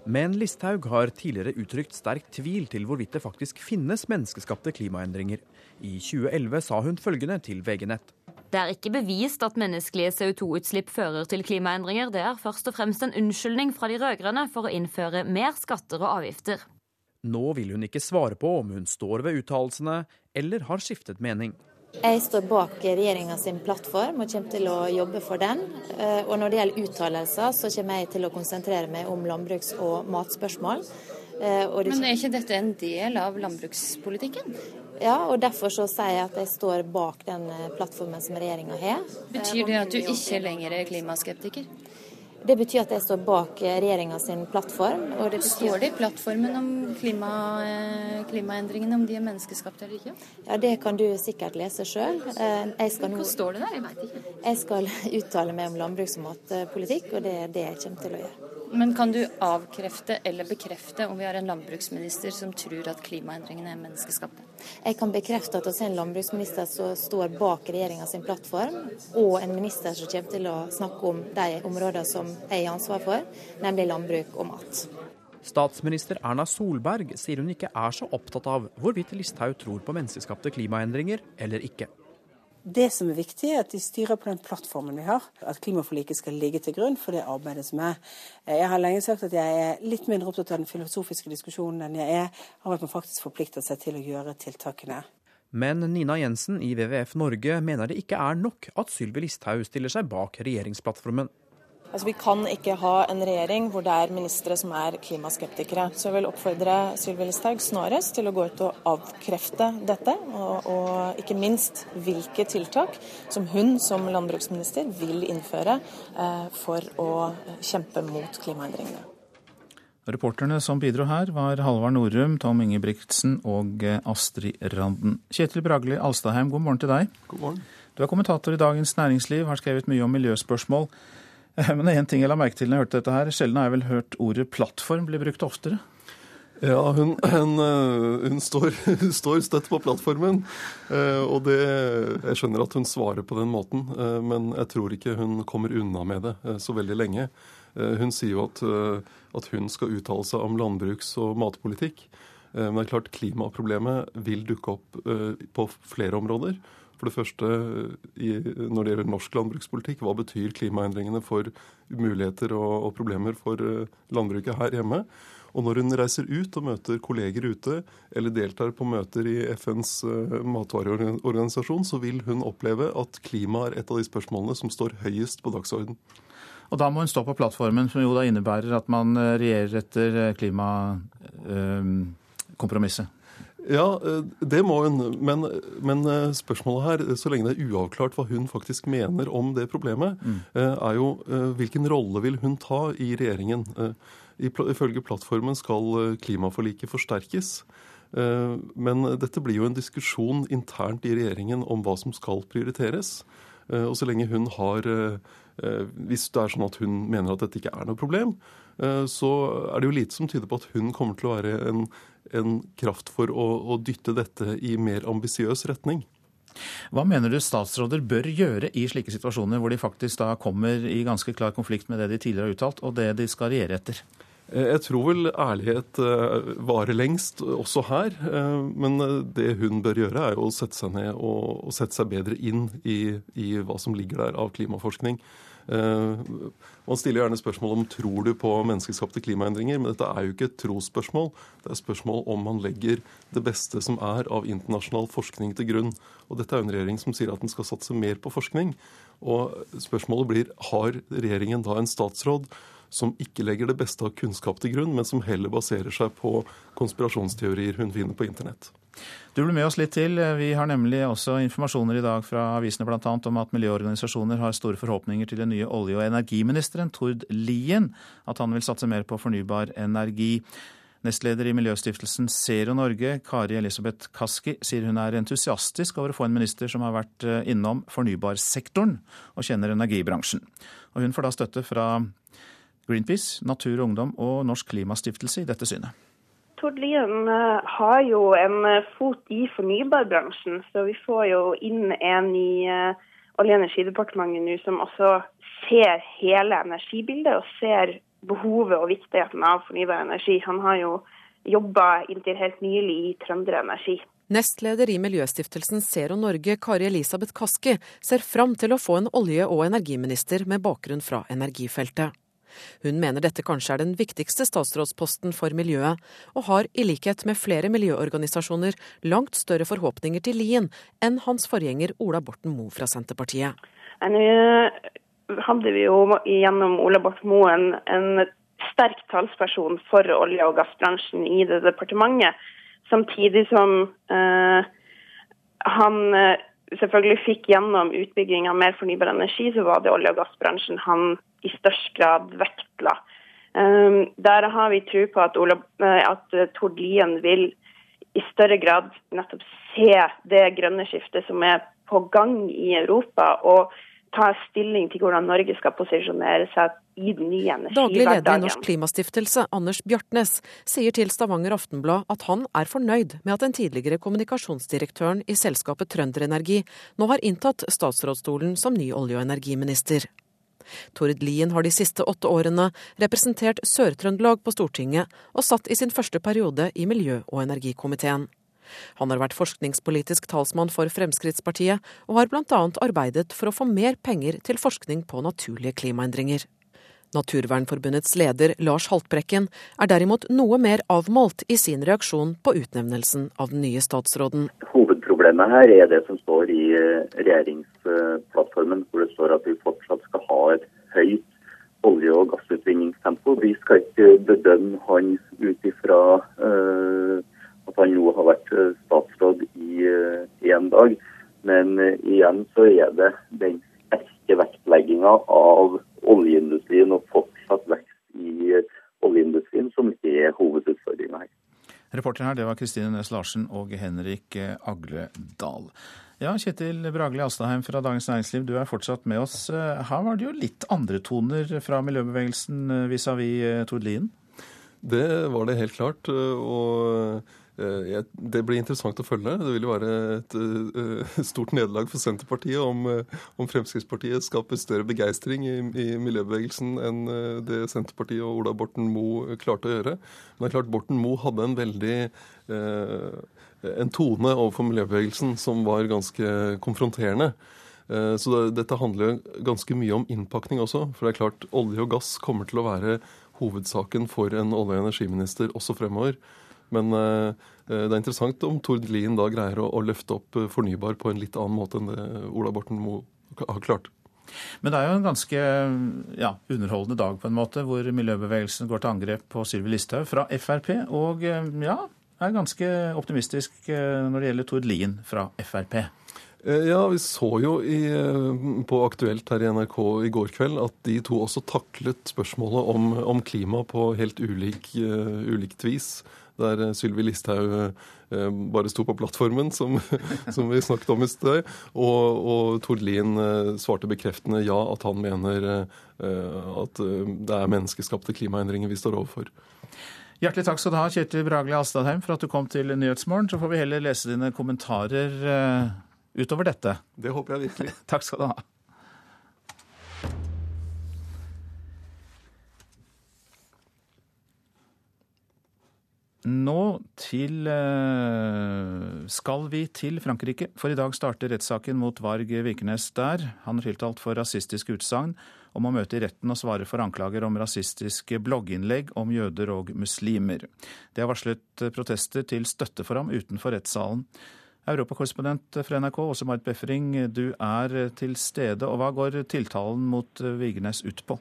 Men Listhaug har tidligere uttrykt sterk tvil til hvorvidt det faktisk finnes menneskeskapte klimaendringer. I 2011 sa hun følgende til VG Nett. Det er ikke bevist at menneskelige CO2-utslipp fører til klimaendringer. Det er først og fremst en unnskyldning fra de rød-grønne for å innføre mer skatter og avgifter. Nå vil hun ikke svare på om hun står ved uttalelsene eller har skiftet mening. Jeg står bak regjeringa sin plattform og kommer til å jobbe for den. Eh, og når det gjelder uttalelser, så kommer jeg til å konsentrere meg om landbruks- og matspørsmål. Eh, og det... Men er ikke dette en del av landbrukspolitikken? Ja, og derfor så sier jeg at jeg står bak den eh, plattformen som regjeringa har. Betyr det at du ikke lenger er klimaskeptiker? Det betyr at jeg står bak regjeringa sin plattform. Og det. Står det i plattformen om klima, eh, klimaendringene, om de er menneskeskapte eller ikke? Ja, Det kan du sikkert lese sjøl. Eh, Hva står det der? Jeg veit ikke. Jeg skal <laughs> uttale meg om landbruks- og matpolitikk, og det er det jeg kommer til å gjøre. Men kan du avkrefte eller bekrefte om vi har en landbruksminister som tror at klimaendringene er menneskeskapte? Jeg kan bekrefte at vi har en landbruksminister som står bak regjeringa sin plattform, og en minister som kommer til å snakke om de områdene som jeg har ansvar for, nemlig landbruk og mat. Statsminister Erna Solberg sier hun ikke er så opptatt av hvorvidt Listhaug tror på menneskeskapte klimaendringer eller ikke. Det som er viktig, er at de styrer på den plattformen vi har. At klimaforliket skal ligge til grunn for det arbeidet som er. Jeg har lenge sagt at jeg er litt mindre opptatt av den filosofiske diskusjonen enn jeg er av at man faktisk forplikter seg til å gjøre tiltakene. Men Nina Jensen i WWF Norge mener det ikke er nok at Sylvi Listhaug stiller seg bak regjeringsplattformen. Altså, vi kan ikke ha en regjering hvor det er ministre som er klimaskeptikere. Så jeg vil oppfordre Sylvi Listhaug snarest til å gå ut og avkrefte dette, og, og, ikke minst hvilke tiltak som hun som landbruksminister vil innføre eh, for å kjempe mot klimaendringene. Reporterne som bidro her, var Halvard Norum, Tom Ingebrigtsen og eh, Astrid Randen. Kjetil Bragli Alstaheim, god morgen til deg. God morgen. Du er kommentator i Dagens Næringsliv, har skrevet mye om miljøspørsmål. Men det er én ting jeg la merke til når jeg hørte dette her. Sjelden har jeg vel hørt ordet plattform bli brukt oftere. Ja, hun, hun, eh, hun står, <laughs> står, støtt på plattformen. Eh, og det, jeg skjønner at hun svarer på den måten, eh, men jeg tror ikke hun kommer unna med det så veldig lenge. Hun sier jo at, at hun skal uttale seg om landbruks- og matpolitikk. Men det er klart klimaproblemet vil dukke opp på flere områder. For det første, i, når det gjelder norsk landbrukspolitikk, hva betyr klimaendringene for muligheter og, og problemer for uh, landbruket her hjemme? Og når hun reiser ut og møter kolleger ute, eller deltar på møter i FNs uh, matvareorganisasjon, så vil hun oppleve at klima er et av de spørsmålene som står høyest på dagsorden. Og da må hun stå på plattformen, som jo da innebærer at man eh, regjerer etter klimakompromisset? Ja, eh, det må hun. Men, men, eh, spørsmålet her, så lenge det er uavklart hva hun faktisk mener om det problemet, mm. Eh, er jo hvilken rolle vil hun ta i regjeringen? Ifølge plattformen skal klimaforliket forsterkes. Men dette blir jo en diskusjon internt i regjeringen om hva som skal prioriteres. Og så lenge hun har Hvis det er sånn at hun mener at dette ikke er noe problem, så er det jo lite som tyder på at hun kommer til å være en en kraft for å, å dytte dette i mer ambisiøs retning. Hva mener du statsråder bør gjøre i slike situasjoner, hvor de faktisk da kommer i ganske klar konflikt med det de tidligere har uttalt, og det de skal regjere etter? Eh, jeg tror vel ærlighet eh, varer lengst, også her. Eh, men det hun bør gjøre, er å sette seg ned og, sette seg bedre inn i, i hva som ligger der av klimaforskning. Eh, man stiller gjerne spørsmål om tror du på menneskeskapte klimaendringer, men dette er jo ikke et trosspørsmål. Det er spørsmål om man legger det beste som er av internasjonal forskning til grunn. Og dette er jo en regjering som sier at den skal satse mer på forskning. Og spørsmålet blir har regjeringen da en statsråd som ikke legger det beste av kunnskap til grunn, men som heller baserer seg på konspirasjonsteorier hun finner på internett. Du blir med oss litt til. Vi har nemlig også informasjoner i dag fra avisene bl.a. om at miljøorganisasjoner har store forhåpninger til den nye olje- og energiministeren, Tord Lien, at han vil satse mer på fornybar energi. Nestleder i miljøstiftelsen Zero Norge, Kari Elisabeth Kaski, sier hun er entusiastisk over å få en minister som har vært eh, innom fornybarsektoren og kjenner energibransjen. Og hun får da støtte fra Greenpeace, Natur og Ungdom og Norsk Klimastiftelse i dette synet. Tord Lien eh, har jo en eh, fot i fornybarbransjen, så vi får jo inn en i eh, Olje- og energidepartementet nå som også ser hele energibildet og ser behovet og viktigheten av fornybar energi. Han har jo jobba inntil helt nylig i Trønder Energi. Nestleder i Miljøstiftelsen Zero Norge, Kari Elisabeth Kaski, ser fram til å få en olje- og energiminister med bakgrunn fra energifeltet. Hun mener dette kanskje er den viktigste statsrådsposten for miljøet, og har i likhet med flere miljøorganisasjoner langt større forhåpninger til Lien enn hans forgjenger Ola Borten Moe fra Senterpartiet. Nå hadde vi jo gjennom Ola Borten Moe en, en sterk talsperson for olje- og gassbransjen i det departementet, samtidig som eh, han uh, selvfølgelig fikk gjennom utbygging av mer fornybar energi, så var det olje- og gassbransjen han i størst grad vektla. Um, der har vi tro på at, Ola, eh, at eh, Tord Lien vil i større grad nettopp se det grønne skiftet som er på gang i Europa, og ta stilling til hvordan Norge skal posisjonere seg i den nye energihverdagen. Daglig leder i Norsk Klimastiftelse, Anders Bjartnes, sier til Stavanger Aftenblad at han er fornøyd med at den tidligere kommunikasjonsdirektøren i selskapet Trønderenergi nå har inntatt statsrådsstolen som ny olje- og energiminister. Tord Lien har de siste åtte årene representert Sør-Trøndelag på Stortinget, og satt i sin første periode i miljø- og energikomiteen. Han har vært forskningspolitisk talsmann for Fremskrittspartiet, og har bl.a. arbeidet for å få mer penger til forskning på naturlige klimaendringer. Naturvernforbundets leder Lars Haltbrekken er derimot noe mer avmålt i sin reaksjon på utnevnelsen av den nye statsråden. Hovedproblemet her er det som står i eh, regjeringsplattformen, hvor det står at vi fortsatt skal ha et høyt olje- og gassutvinningstempo. Vi skal ikke bedømme han ut ifra uh, at han nå har vært eh, statsråd i én uh, dag. Men uh, igjen så er det den sterke vektlegginga av oljeindustrien og fortsatt vekst i oljeindustrien som er hovedutfordringa her. Reporter her, det var Kristine Næss Larsen og Henrik Agledal. Ja, Kjetil Bragli Astaheim fra Dagens Næringsliv, du er fortsatt med oss. Her var det jo litt andre toner fra miljøbevegelsen vis-à-vis -vis Tord Lien? Det var det helt klart. Og Eh, det blir interessant å følge. Det vil jo være et uh, stort nederlag for Senterpartiet om, om, Fremskrittspartiet skaper større begeistring i, i, miljøbevegelsen enn det Senterpartiet og Ola Borten Moe klarte å gjøre. Men det er klart Borten Moe hadde en veldig en tone overfor miljøbevegelsen som var ganske konfronterende. Så det, dette handler ganske mye om innpakning også. For det er klart olje og gass kommer til å være hovedsaken for en olje- og energiminister også fremover. Men eh, det er interessant om Tord Lien da greier å, å, løfte opp eh, fornybar på en litt annen måte enn det Ola Borten Moe har klart. Men det er jo en ganske ja, underholdende dag på en måte, hvor miljøbevegelsen går til angrep på Sylvi Listhaug fra Frp, og eh, ja, er ganske optimistisk når det gjelder Tord Lien fra Frp. Ja, vi så jo i, på Aktuelt her i NRK i går kveld at de to også taklet spørsmålet om, om klima på helt ulik, uh, ulikt vis der eh, Sylvi Listhaug eh, bare sto på plattformen, som, <laughs> som vi snakket om i sted. Og, og Tord Lien eh, svarte bekreftende ja, at han mener at det er menneskeskapte klimaendringer vi står overfor. Hjertelig takk skal du ha, Kjetil Bragli Astadheim, for at du kom til Nyhetsmorgen. Så får vi heller lese dine kommentarer utover dette. Det håper jeg virkelig. <laughs> takk skal du ha. Nå til eh, skal vi til Frankrike, for i dag starter rettssaken mot Varg Vikernes der. Han er tiltalt for rasistisk utsagn om å møte i retten og svare for anklager om rasistiske blogginnlegg om jøder og muslimer. Det har varslet protester til støtte for ham utenfor rettssalen. Europakorrespondent fra NRK, Åse Marit Befring, du er til stede. og Hva går tiltalen mot Vigernes ut på?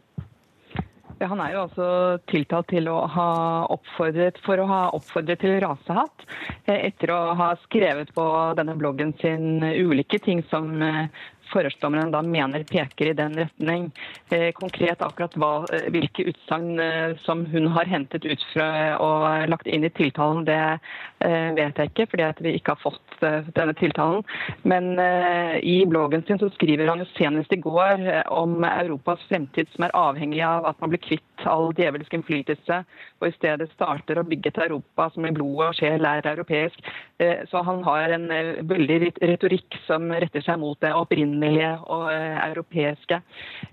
Ja, han er jo altså tiltalt til å ha oppfordret, for å ha oppfordret til rasehatt, eh, etter å ha skrevet på denne bloggen sin ulike ting som eh, forhørsdommeren da mener peker i den retning. Eh, konkret akkurat hva, eh, hvilke utsagn eh, som hun har hentet ut fra og lagt inn i tiltalen, det vet jeg ikke, fordi vi ikke har fått denne tiltalen. Men i bloggen sin så skriver han jo senest i går om Europas fremtid som er avhengig av at man blir kvitt all djevelsk innflytelse, og i stedet starter å bygge et Europa som i blod og sjel er europeisk. Så han har en veldig retorikk som retter seg mot det opprinnelige opprinnelige og eh, europeiske.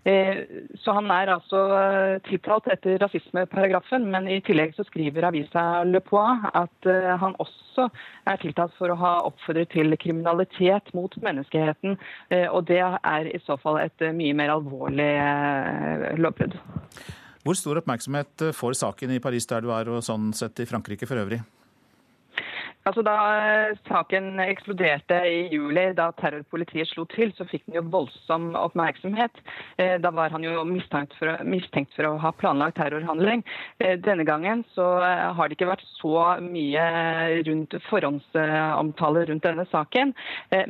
Eh, så han er altså eh, tiltalt etter rasismeparagrafen, men i tillegg så skriver avisa Le Poix at han også er tiltalt for å ha oppfordret til kriminalitet mot menneskeheten. Og det er i så fall et mye mer alvorlig lovbrudd. Hvor stor oppmerksomhet får saken i Paris der du er, og sånn sett i Frankrike for øvrig? Altså Da eh, saken eksploderte i juli, da terrorpolitiet slo til, så fikk den jo voldsom oppmerksomhet. Eh, da var han jo mistenkt for, mistenkt for å ha planlagt terrorhandling. Eh, denne gangen så har det ikke vært så mye rundt forhåndsomtale rundt denne saken.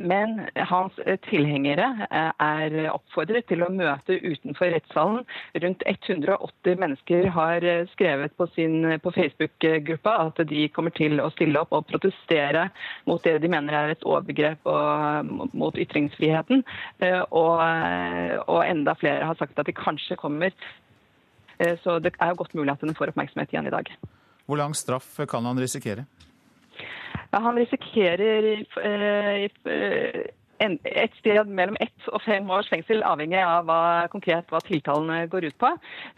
Men hans tilhengere er oppfordret til å møte utenfor rettssalen. Rundt 180 mennesker har skrevet på, på Facebook-gruppa at de kommer til å stille opp og protestere protestere mot det de mener er et overgrep og, mot ytringsfriheten. Og, og, enda flere har sagt at de kanskje kommer. Så det er jo godt mulig at den får oppmerksomhet igjen i dag. Hvor lang straff kan han risikere? Ja, han risikerer et sted mellom ett og fem års fengsel, avhengig av hva, konkret hva tiltalen går ut på.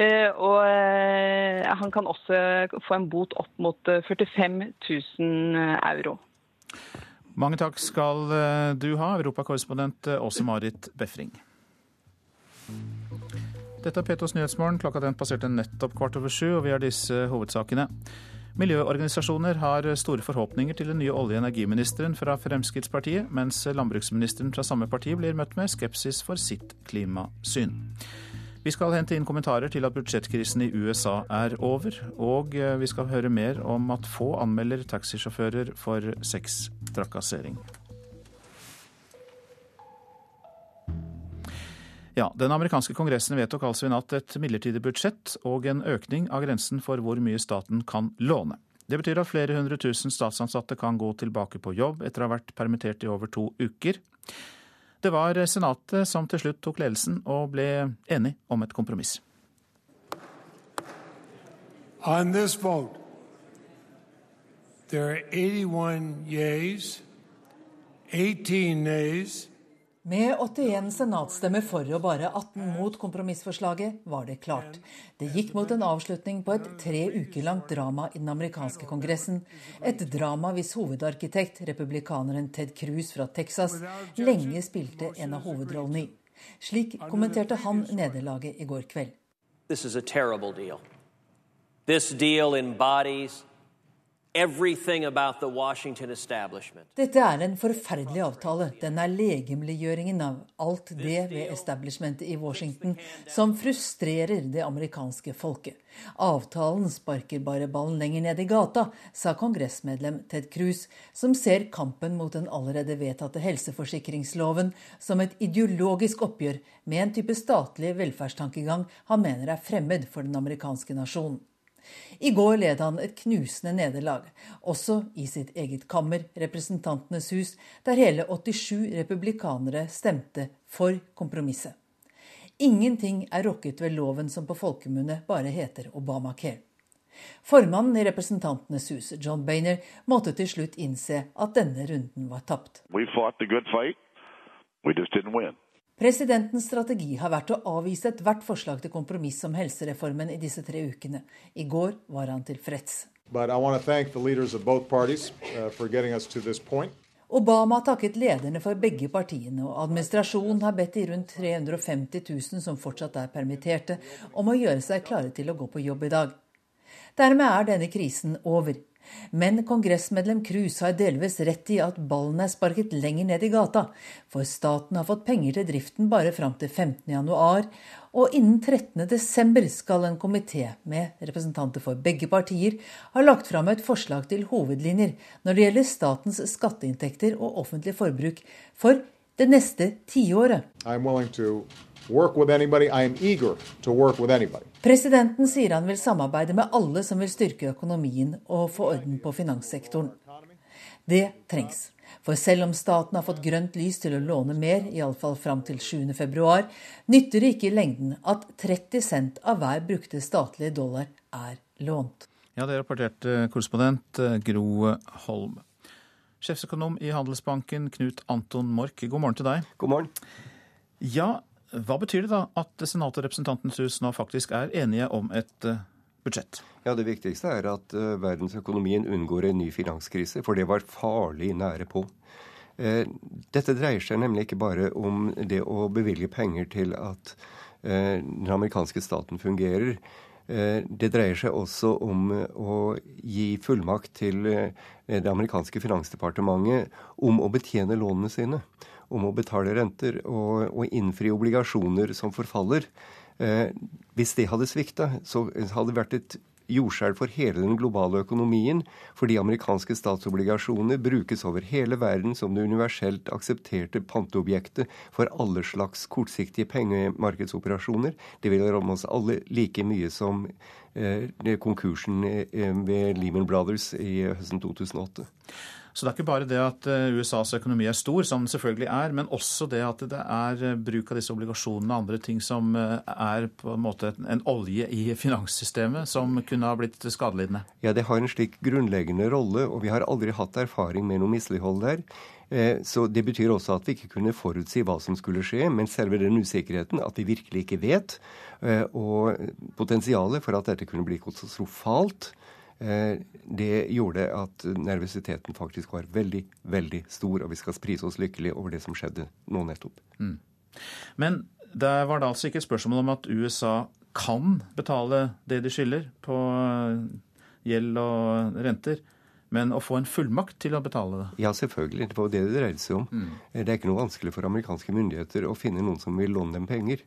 Eh, og eh, han kan også få en bot opp mot 45 eh, 000 euro. Mange takk skal du ha, europakorrespondent Åse Marit Befring. Dette er P2s Nyhetsmorgen. Klokka den passerte nettopp kvart over sju, og vi har disse hovedsakene. Miljøorganisasjoner har store forhåpninger til den nye olje- og energiministeren fra Fremskrittspartiet, mens landbruksministeren fra samme parti blir møtt med skepsis for sitt klimasyn. Vi skal hente inn kommentarer til at budsjettkrisen i USA er over, og vi skal høre mer om at få anmelder taxisjåfører for sextrakassering. Ja, Den amerikanske kongressen vedtok altså i natt et midlertidig budsjett og en økning av grensen for hvor mye staten kan låne. Det betyr at flere hundre tusen statsansatte kan gå tilbake på jobb etter å ha vært permittert i over to uker. Det var Senatet som til slutt tok ledelsen og ble enig om et kompromiss. On this vote, there are 81 yeas, 18 nays, med 81 senatsstemmer for og bare 18 mot kompromissforslaget var det klart. Det gikk mot en avslutning på et tre uker langt drama i den amerikanske kongressen. Et drama hvis hovedarkitekt, republikaneren Ted Cruz fra Texas, lenge spilte en av hovedrollene i. Slik kommenterte han nederlaget i går kveld. This is a terrible deal. This deal embodies dette er en forferdelig avtale. Den er legemliggjøringen av alt det ved establishmentet i Washington som frustrerer det amerikanske folket. Avtalen sparker bare ballen lenger ned i gata, sa kongressmedlem Ted Cruz, som ser kampen mot den allerede vedtatte helseforsikringsloven som et ideologisk oppgjør med en type statlig velferdstankegang han mener er fremmed for den amerikanske nasjonen. I går led han et knusende nederlag, også i sitt eget kammer, Representantenes hus, der hele 87 republikanere stemte for kompromisset. Ingenting er rokket ved loven som på folkemunne bare heter Obamacare. Formannen i Representantenes hus, John Boehner, måtte til slutt innse at denne runden var tapt. We fought the good fight. We just didn't win. Presidentens strategi har vært å avvise ethvert forslag til kompromiss om helsereformen i disse tre ukene. I går var han tilfreds. Uh, Obama takket lederne for begge partiene, og administrasjonen har bedt de rundt 350 000 som fortsatt er permitterte, om å gjøre seg klare til å gå på jobb i dag. Dermed er denne krisen over. Men kongressmedlem Cruz har delvis rett i at ballen er sparket lenger ned i gata, for staten har fått penger til driften bare fram til 15.1, og innen 13.12 skal en komité med representanter for begge partier ha lagt fram et forslag til hovedlinjer når det gjelder statens skatteinntekter og offentlig forbruk for det neste tiåret. Presidenten sier han vil samarbeide med alle som vil styrke økonomien og få orden på finanssektoren. Det trengs. For selv om staten har fått grønt lys til å låne mer, iallfall fram til 7.2, nytter det ikke i lengden at 30 cent av hver brukte statlige dollar er lånt. Ja, Det rapporterte korrespondent eh, Gro Holm. Sjefsøkonom i Handelsbanken, Knut Anton Mork, god morgen til deg. God morgen. Ja, hva betyr det da at Senatet og Representantenes hus nå faktisk er enige om et uh, budsjett? Ja, Det viktigste er at uh, verdensøkonomien unngår en ny finanskrise, for det var farlig nære på. Uh, dette dreier seg nemlig ikke bare om det å bevilge penger til at den amerikanske staten fungerer. Det dreier seg også om å gi fullmakt til det amerikanske finansdepartementet om å betjene lånene sine om å betale renter og, og innfri obligasjoner som forfaller. Eh, hvis det hadde svikta, så hadde det vært et jordskjelv for hele den globale økonomien, fordi amerikanske statsobligasjoner brukes over hele verden som det universelt aksepterte panteobjektet for alle slags kortsiktige pengemarkedsoperasjoner. Det vil ramme oss alle like mye som eh, konkursen eh, ved Lehman Brothers i høsten 2008. Så det er ikke bare det at eh, USAs økonomi er stor, som den selvfølgelig er, men også det at det er eh, bruk av disse obligasjonene og andre ting som eh, er på en måte en olje i finanssystemet, som kunne ha blitt skadelidende? Ja, det har en slik grunnleggende rolle, og vi har aldri hatt erfaring med noe mislighold der. Så Det betyr også at vi ikke kunne forutsi hva som skulle skje, men selve den usikkerheten, at vi virkelig ikke vet, og potensialet for at dette kunne bli katastrofalt, det gjorde at nervøsiteten faktisk var veldig, veldig stor, og vi skal prise oss lykkelig over det som skjedde nå nettopp. Mm. Men der var det altså ikke spørsmål om at USA kan betale det de skylder på eh, gjeld og renter, men å få en fullmakt til å betale det? Ja, selvfølgelig. Det var det det dreide seg om. Mm. Det er ikke noe vanskelig for amerikanske myndigheter å finne noen som vil låne dem penger.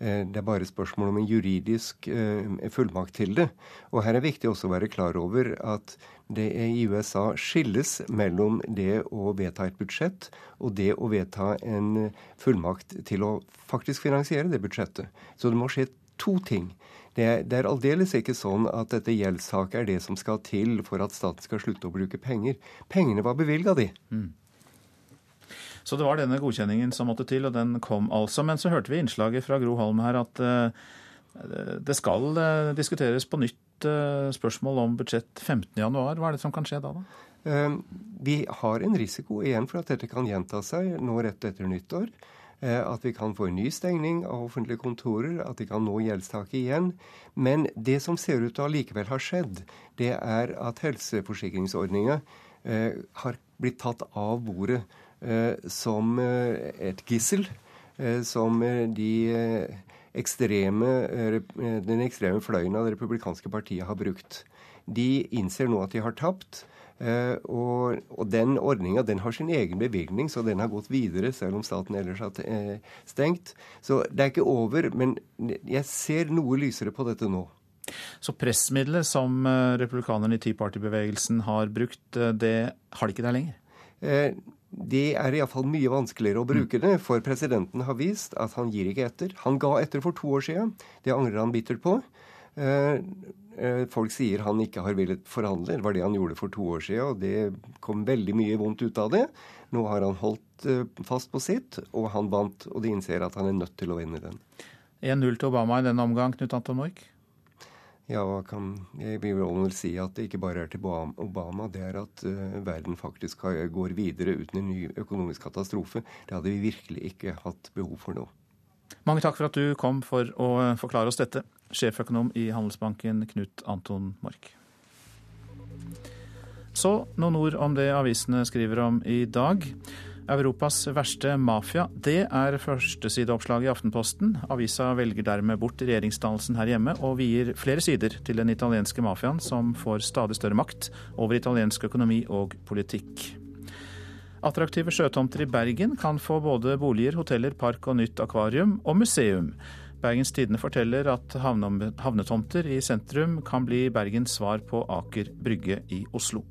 Eh, det er bare spørsmål om en juridisk eh, fullmakt til det. Og her er viktig også å være klar over at det i USA skilles mellom det å vedta et budsjett og det å vedta en fullmakt til å faktisk finansiere det budsjettet. Så det må skje to ting. Det er, det er aldeles ikke sånn at dette gjeldstaket er det som skal til for at staten skal slutte å bruke penger. Pengene var bevilga, de. Mm. Så det var denne godkjenningen som måtte til, og den kom altså. Men så hørte vi innslaget fra Gro Holm her at eh, det skal eh, diskuteres på nytt eh, spørsmål om budsjett 15.1. Hva er det som kan skje da? da? Vi har en risiko igjen for at dette kan gjenta seg nå rett etter nyttår. At vi kan få en ny stengning av offentlige kontorer, at vi kan nå gjeldstaket igjen. Men det som ser ut til å likevel ha skjedd, det er at helseforsikringsordninga har blitt tatt av bordet som eh, et gissel. Eh, som de ekstreme, den ekstreme fløyen av det republikanske partiet har brukt. De innser nå at de har tapt. og, og, den ordninga har sin egen bevilgning, så den har gått videre, selv om staten ellers har stengt. Så det er ikke over, men jeg ser noe lysere på dette nå. Så pressmiddelet som republikanerne i Tea Party-bevegelsen har brukt, det har de ikke der lenger? Eh, det er iallfall mye vanskeligere å bruke det, for presidenten har vist at han gir ikke etter. Han ga etter for to år siden. Det angrer han bittert på. Eh, eh, folk sier han ikke har villet forhandle. Det var det han gjorde for to år siden, og det kom veldig mye vondt ut av det. Nå har han holdt eh, fast på sitt, og han vant, og de innser at han er nødt til å vinne den. 1-0 til Obama i denne omgang, Knut Anton Mork? Ja, kan, jeg vil vel si at det ikke bare er til Obama. Det er at uh, verden faktisk har, går videre uten en ny økonomisk katastrofe. Det hadde vi virkelig ikke hatt behov for nå. Mange takk for at du kom for å eh, forklare oss dette. Sjeføkonom i Handelsbanken, Knut Anton Mork. Så noen ord om det avisene skriver om i dag. Europas verste mafia. Det er førstesideoppslaget i Aftenposten. Avisa velger dermed bort regjeringsdannelsen her hjemme, og vier flere sider til den italienske mafiaen, som får stadig større makt over italiensk økonomi og politikk. Attraktive sjøtomter i Bergen kan få både boliger, hoteller, park og nytt akvarium, og museum. Bergens Tidende forteller at havnetomter i sentrum kan bli Bergens svar på Aker Brygge i Oslo.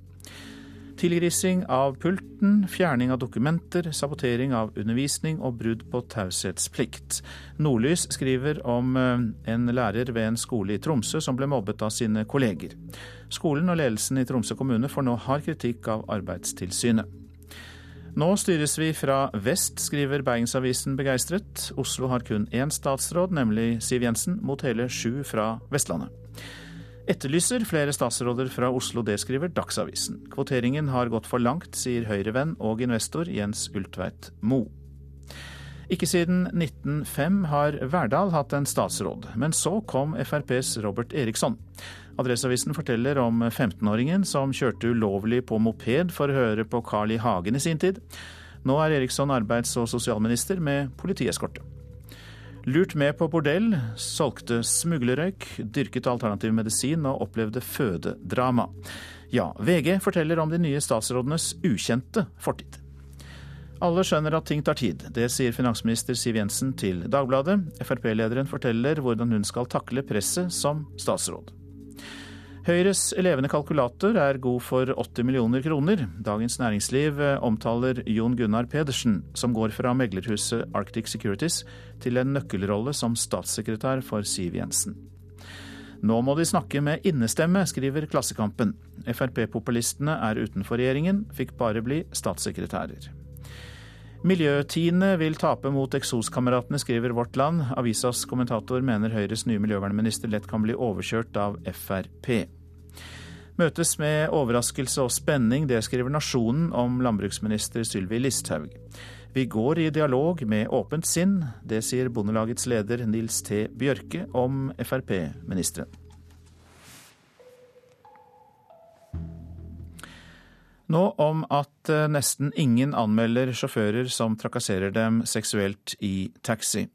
Tilgrising av pulten, fjerning av dokumenter, sabotering av undervisning og brudd på taushetsplikt. Nordlys skriver om eh, en lærer ved en skole i Tromsø som ble mobbet av sine kolleger. Skolen og ledelsen i Tromsø kommune får nå hard kritikk av Arbeidstilsynet. Nå styres vi fra vest, skriver Bergensavisen begeistret. Oslo har kun én statsråd, nemlig Siv Jensen, mot hele sju fra Vestlandet etterlyser flere statsråder fra Oslo, det skriver Dagsavisen. Kvoteringen har gått for langt, sier Høyre-venn og investor Jens Ultveit Mo. Ikke siden 1905 har Verdal hatt en statsråd, men så kom FrPs Robert Eriksson. Adresseavisen forteller om 15-åringen som kjørte ulovlig på moped for å høre på Carl I. Hagen i sin tid. Nå er Eriksson arbeids- og sosialminister med politieskorte. Lurt med på bordell, solgte smuglerrøyk, dyrket alternativ medisin og opplevde fødedrama. Ja, VG forteller om de nye statsrådenes ukjente fortid. Alle skjønner at ting tar tid. Det sier finansminister Siv Jensen til Dagbladet. Frp-lederen forteller hvordan hun skal takle presset som statsråd. Høyres levende kalkulator er god for 80 millioner kroner. Dagens Næringsliv eh, omtaler Jon Gunnar Pedersen, som går fra meglerhuset Arctic Securities til en nøkkelrolle som statssekretær for Siv Jensen. Nå må de snakke med innestemme, skriver Klassekampen. Frp-populistene er utenfor regjeringen, fikk bare bli statssekretærer. Miljøtiende vil tape mot eksoskameratene, skriver Vårt Land. Avisas kommentator mener Høyres nye miljøvernminister lett kan bli overkjørt av Frp. Møtes med overraskelse og spenning, det skriver Nasjonen om landbruksminister Sylvi Listhaug. Vi går i dialog med åpent sinn, det sier Bondelagets leder Nils T. Bjørke om Frp-ministeren. Nå om at eh, nesten ingen anmelder sjåfører som trakasserer dem seksuelt i taxi.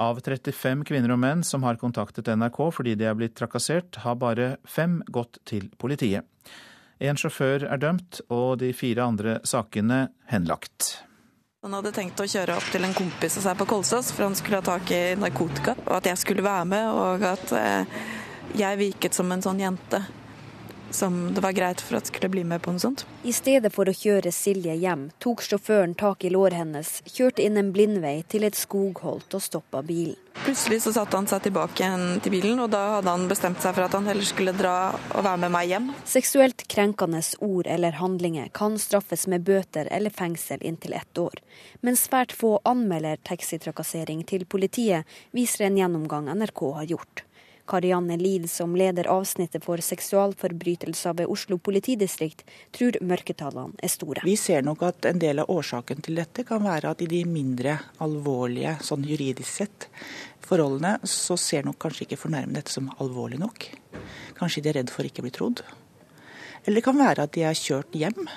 Av 35 kvinner og menn som har kontaktet NRK fordi de er blitt trakassert, har bare fem gått til politiet. En sjåfør er dømt, og de fire andre sakene henlagt. Han hadde tenkt å kjøre opp til en kompis av seg på Kolsås, for han skulle ha tak i narkotika. Og at jeg skulle være med, og at eh, jeg virket som en sånn jente som det var greit for at skulle bli med på noe sånt. I stedet for å kjøre Silje hjem, tok sjåføren tak i låret hennes, kjørte inn en blindvei til et skogholt og stoppa bilen. Plutselig så satte han seg tilbake til bilen, og da hadde han bestemt seg for at han heller skulle dra og være med meg hjem. Seksuelt krenkende ord eller handlinger kan straffes med bøter eller fengsel inntil ett år. Men svært få anmelder taxitrakassering til politiet, viser en gjennomgang NRK har gjort. Karianne Lid, som leder avsnittet for seksualforbrytelser ved Oslo politidistrikt, tror mørketallene er store. Vi ser nok at en del av årsaken til dette kan være at i de mindre alvorlige, sånn juridisk sett, forholdene, så ser nok kanskje ikke fornærmede dette som alvorlig nok. Kanskje de er redd for ikke å bli trodd. Eller det kan være at de er kjørt hjem,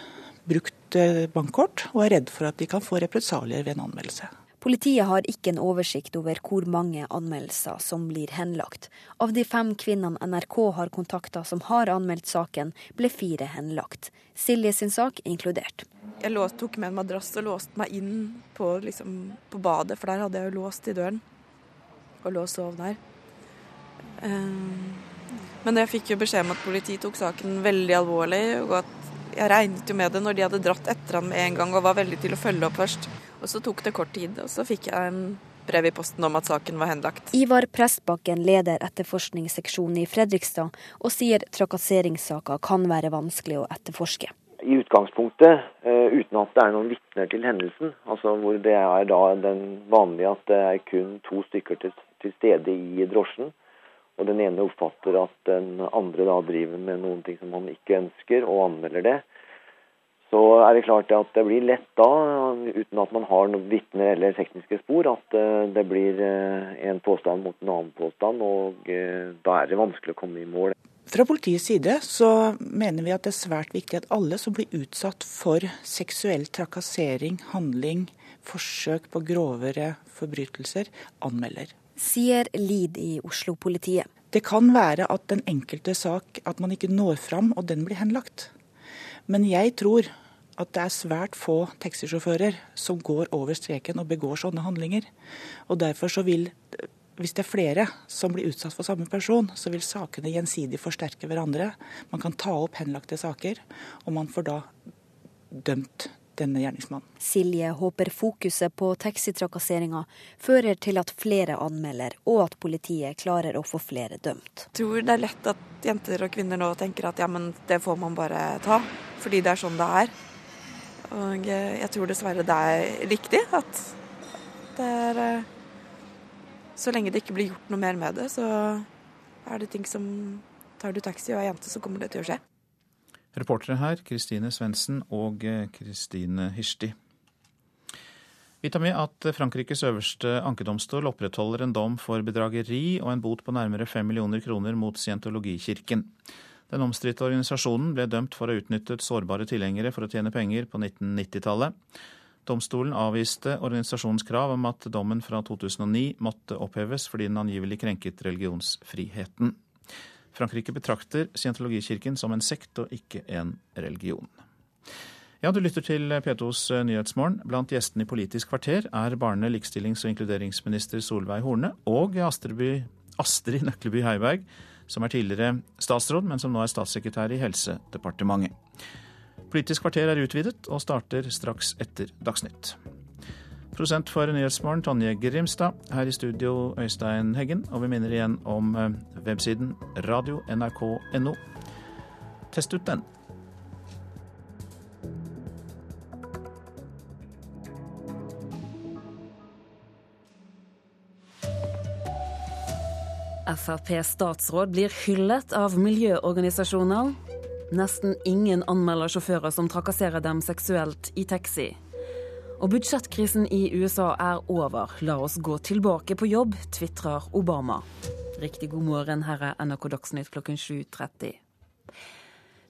brukt eh, bankkort, og er redd for at de kan få represalier ved en anmeldelse. Politiet har ikke en oversikt over hvor mange anmeldelser som blir henlagt. Av de fem kvinnene NRK har kontakta som har anmeldt saken, ble fire henlagt. Silje sin sak inkludert. Jeg tok med en madrass og låste meg inn på, liksom, på, badet, for der hadde jeg jo låst i døren. Og lå og sov der. Eh, men jeg fikk jo beskjed om at politiet tok saken veldig alvorlig, og at jeg regnet jo med det når de hadde dratt etter han med en gang og var veldig til å følge opp først. Og så tok det kort tid, og så fikk jeg en brev i posten om at saken var henlagt. Ivar Prestbakken leder etterforskningsseksjonen i Fredrikstad, og sier trakasseringssaker kan være vanskelig å etterforske. I utgangspunktet, eh, uten at det er noen vitner til hendelsen, altså hvor det er da den vanlige at det er kun to stykker til, til stede i drosjen, og den ene oppfatter at den andre da driver med noen ting som han ikke ønsker, og anmelder det, så er det klart at det blir lett da, uten at man har noen vitner eller tekniske spor, at eh, det blir eh, en påstand mot en annen påstand, og eh, da er det vanskelig å komme i mål. Fra politiets side så mener vi at det er svært viktig at alle som blir utsatt for seksuell trakassering, handling, forsøk på grovere forbrytelser, anmelder sier Lid i Oslo-politiet. Det kan være at den enkelte sak at man ikke når fram, og den blir henlagt. Men jeg tror at det er svært få taxisjåfører som går over streken og begår sånne handlinger. Og derfor så vil, hvis det er flere som blir utsatt for samme person, så vil sakene gjensidig forsterke hverandre. Man kan ta opp henlagte saker, og man får da dømt denne gjerningsmannen. Silje håper fokuset på taxitrakasseringa fører til at flere anmelder, og at politiet klarer å få flere dømt. Jeg tror det er lett at jenter og kvinner nå tenker at ja, men det får man bare ta, fordi det er sånn det er. Og jeg tror dessverre det er riktig at det er eh, Så lenge det ikke blir gjort noe mer med det, så er det ting som Tar du taxi og er jente, så kommer det til å skje. Reportere her Kristine Svendsen og eh, Kristine Hirsti. Vi tar med at Frankrikes øverste ankedomstol opprettholder en dom for bedrageri og en bot på nærmere fem millioner kroner mot scientologikirken. Den omstridte organisasjonen ble dømt for å ha utnyttet sårbare tilhengere for å tjene penger på 1990-tallet. Domstolen avviste organisasjonens krav om at dommen fra 2009 måtte oppheves fordi den angivelig krenket religionsfriheten. Frankrike betrakter scientologikirken som en sekt og ikke en religion. Ja, du lytter til P2s eh, Nyhetsmorgen. Blant gjestene i Politisk kvarter er barne-, likestillings- og inkluderingsminister Solveig Horne og Astrid Nøkleby Heiberg, som er tidligere statsråd, men som nå er statssekretær i Helsedepartementet. Politisk kvarter er utvidet og starter straks etter Dagsnytt. Prosent for Nyhetsmorgen, Tonje Grimstad. Her i studio, Øystein Heggen. Og vi minner igjen om eh, websiden radio.nrk.no. Test ut den. Frp-statsråd blir hyllet av miljøorganisasjoner. Nesten ingen anmelder sjåfører som trakasserer dem seksuelt i taxi. Og budsjettkrisen i USA er over. La oss gå tilbake på jobb, tvitrer Obama. Riktig god morgen, her er NRK Dagsnytt klokken 7.30.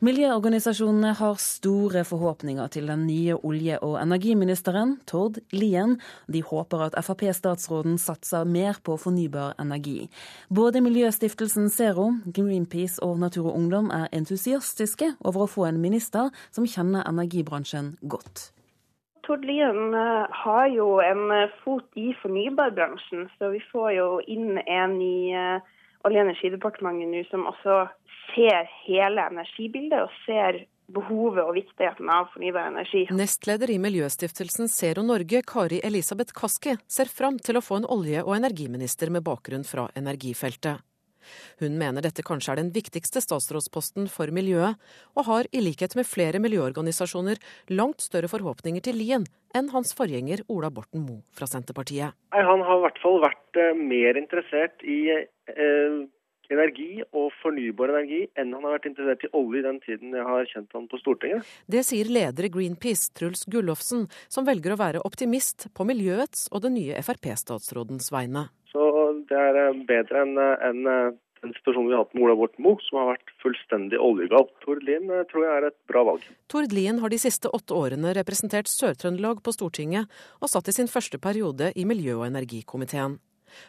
Miljøorganisasjonene har store forhåpninger til den nye olje- og energiministeren, Tord Lien. De håper at Frp-statsråden satser mer på fornybar energi. Både Miljøstiftelsen Zero, Greenpeace og Natur og Ungdom er entusiastiske over å få en minister som kjenner energibransjen godt. Tord Lien eh, har jo en eh, fot i fornybarbransjen, så vi får jo inn en i eh, Olje- og energidepartementet nå som også ser hele energibildet og ser behovet og viktigheten av fornybar energi. Nestleder i Miljøstiftelsen Zero Norge, Kari Elisabeth Kaski, ser fram til å få en olje- og energiminister med bakgrunn fra energifeltet. Hun mener dette kanskje er den viktigste statsrådsposten for miljøet, og har i likhet med flere miljøorganisasjoner langt større forhåpninger til Lien enn hans forgjenger Ola Borten Moe fra Senterpartiet. Han har i hvert fall vært eh, mer interessert i eh, energi og fornybar energi enn han har vært interessert i olje i den tiden jeg har kjent han på Stortinget. Det sier leder i Greenpeace, Truls Gullofsen, som velger å være optimist på miljøets og den nye Frp-statsrådens vegne. Så det er eh, bedre enn eh, en, eh, den situasjonen vi har hatt med Ola Borten Moe, som har vært fullstendig oljegal. Tord Lien tror jeg er et bra valg. Tord Lien har de siste åtte årene representert Sør-Trøndelag på Stortinget, og satt i sin første periode i miljø- og energikomiteen.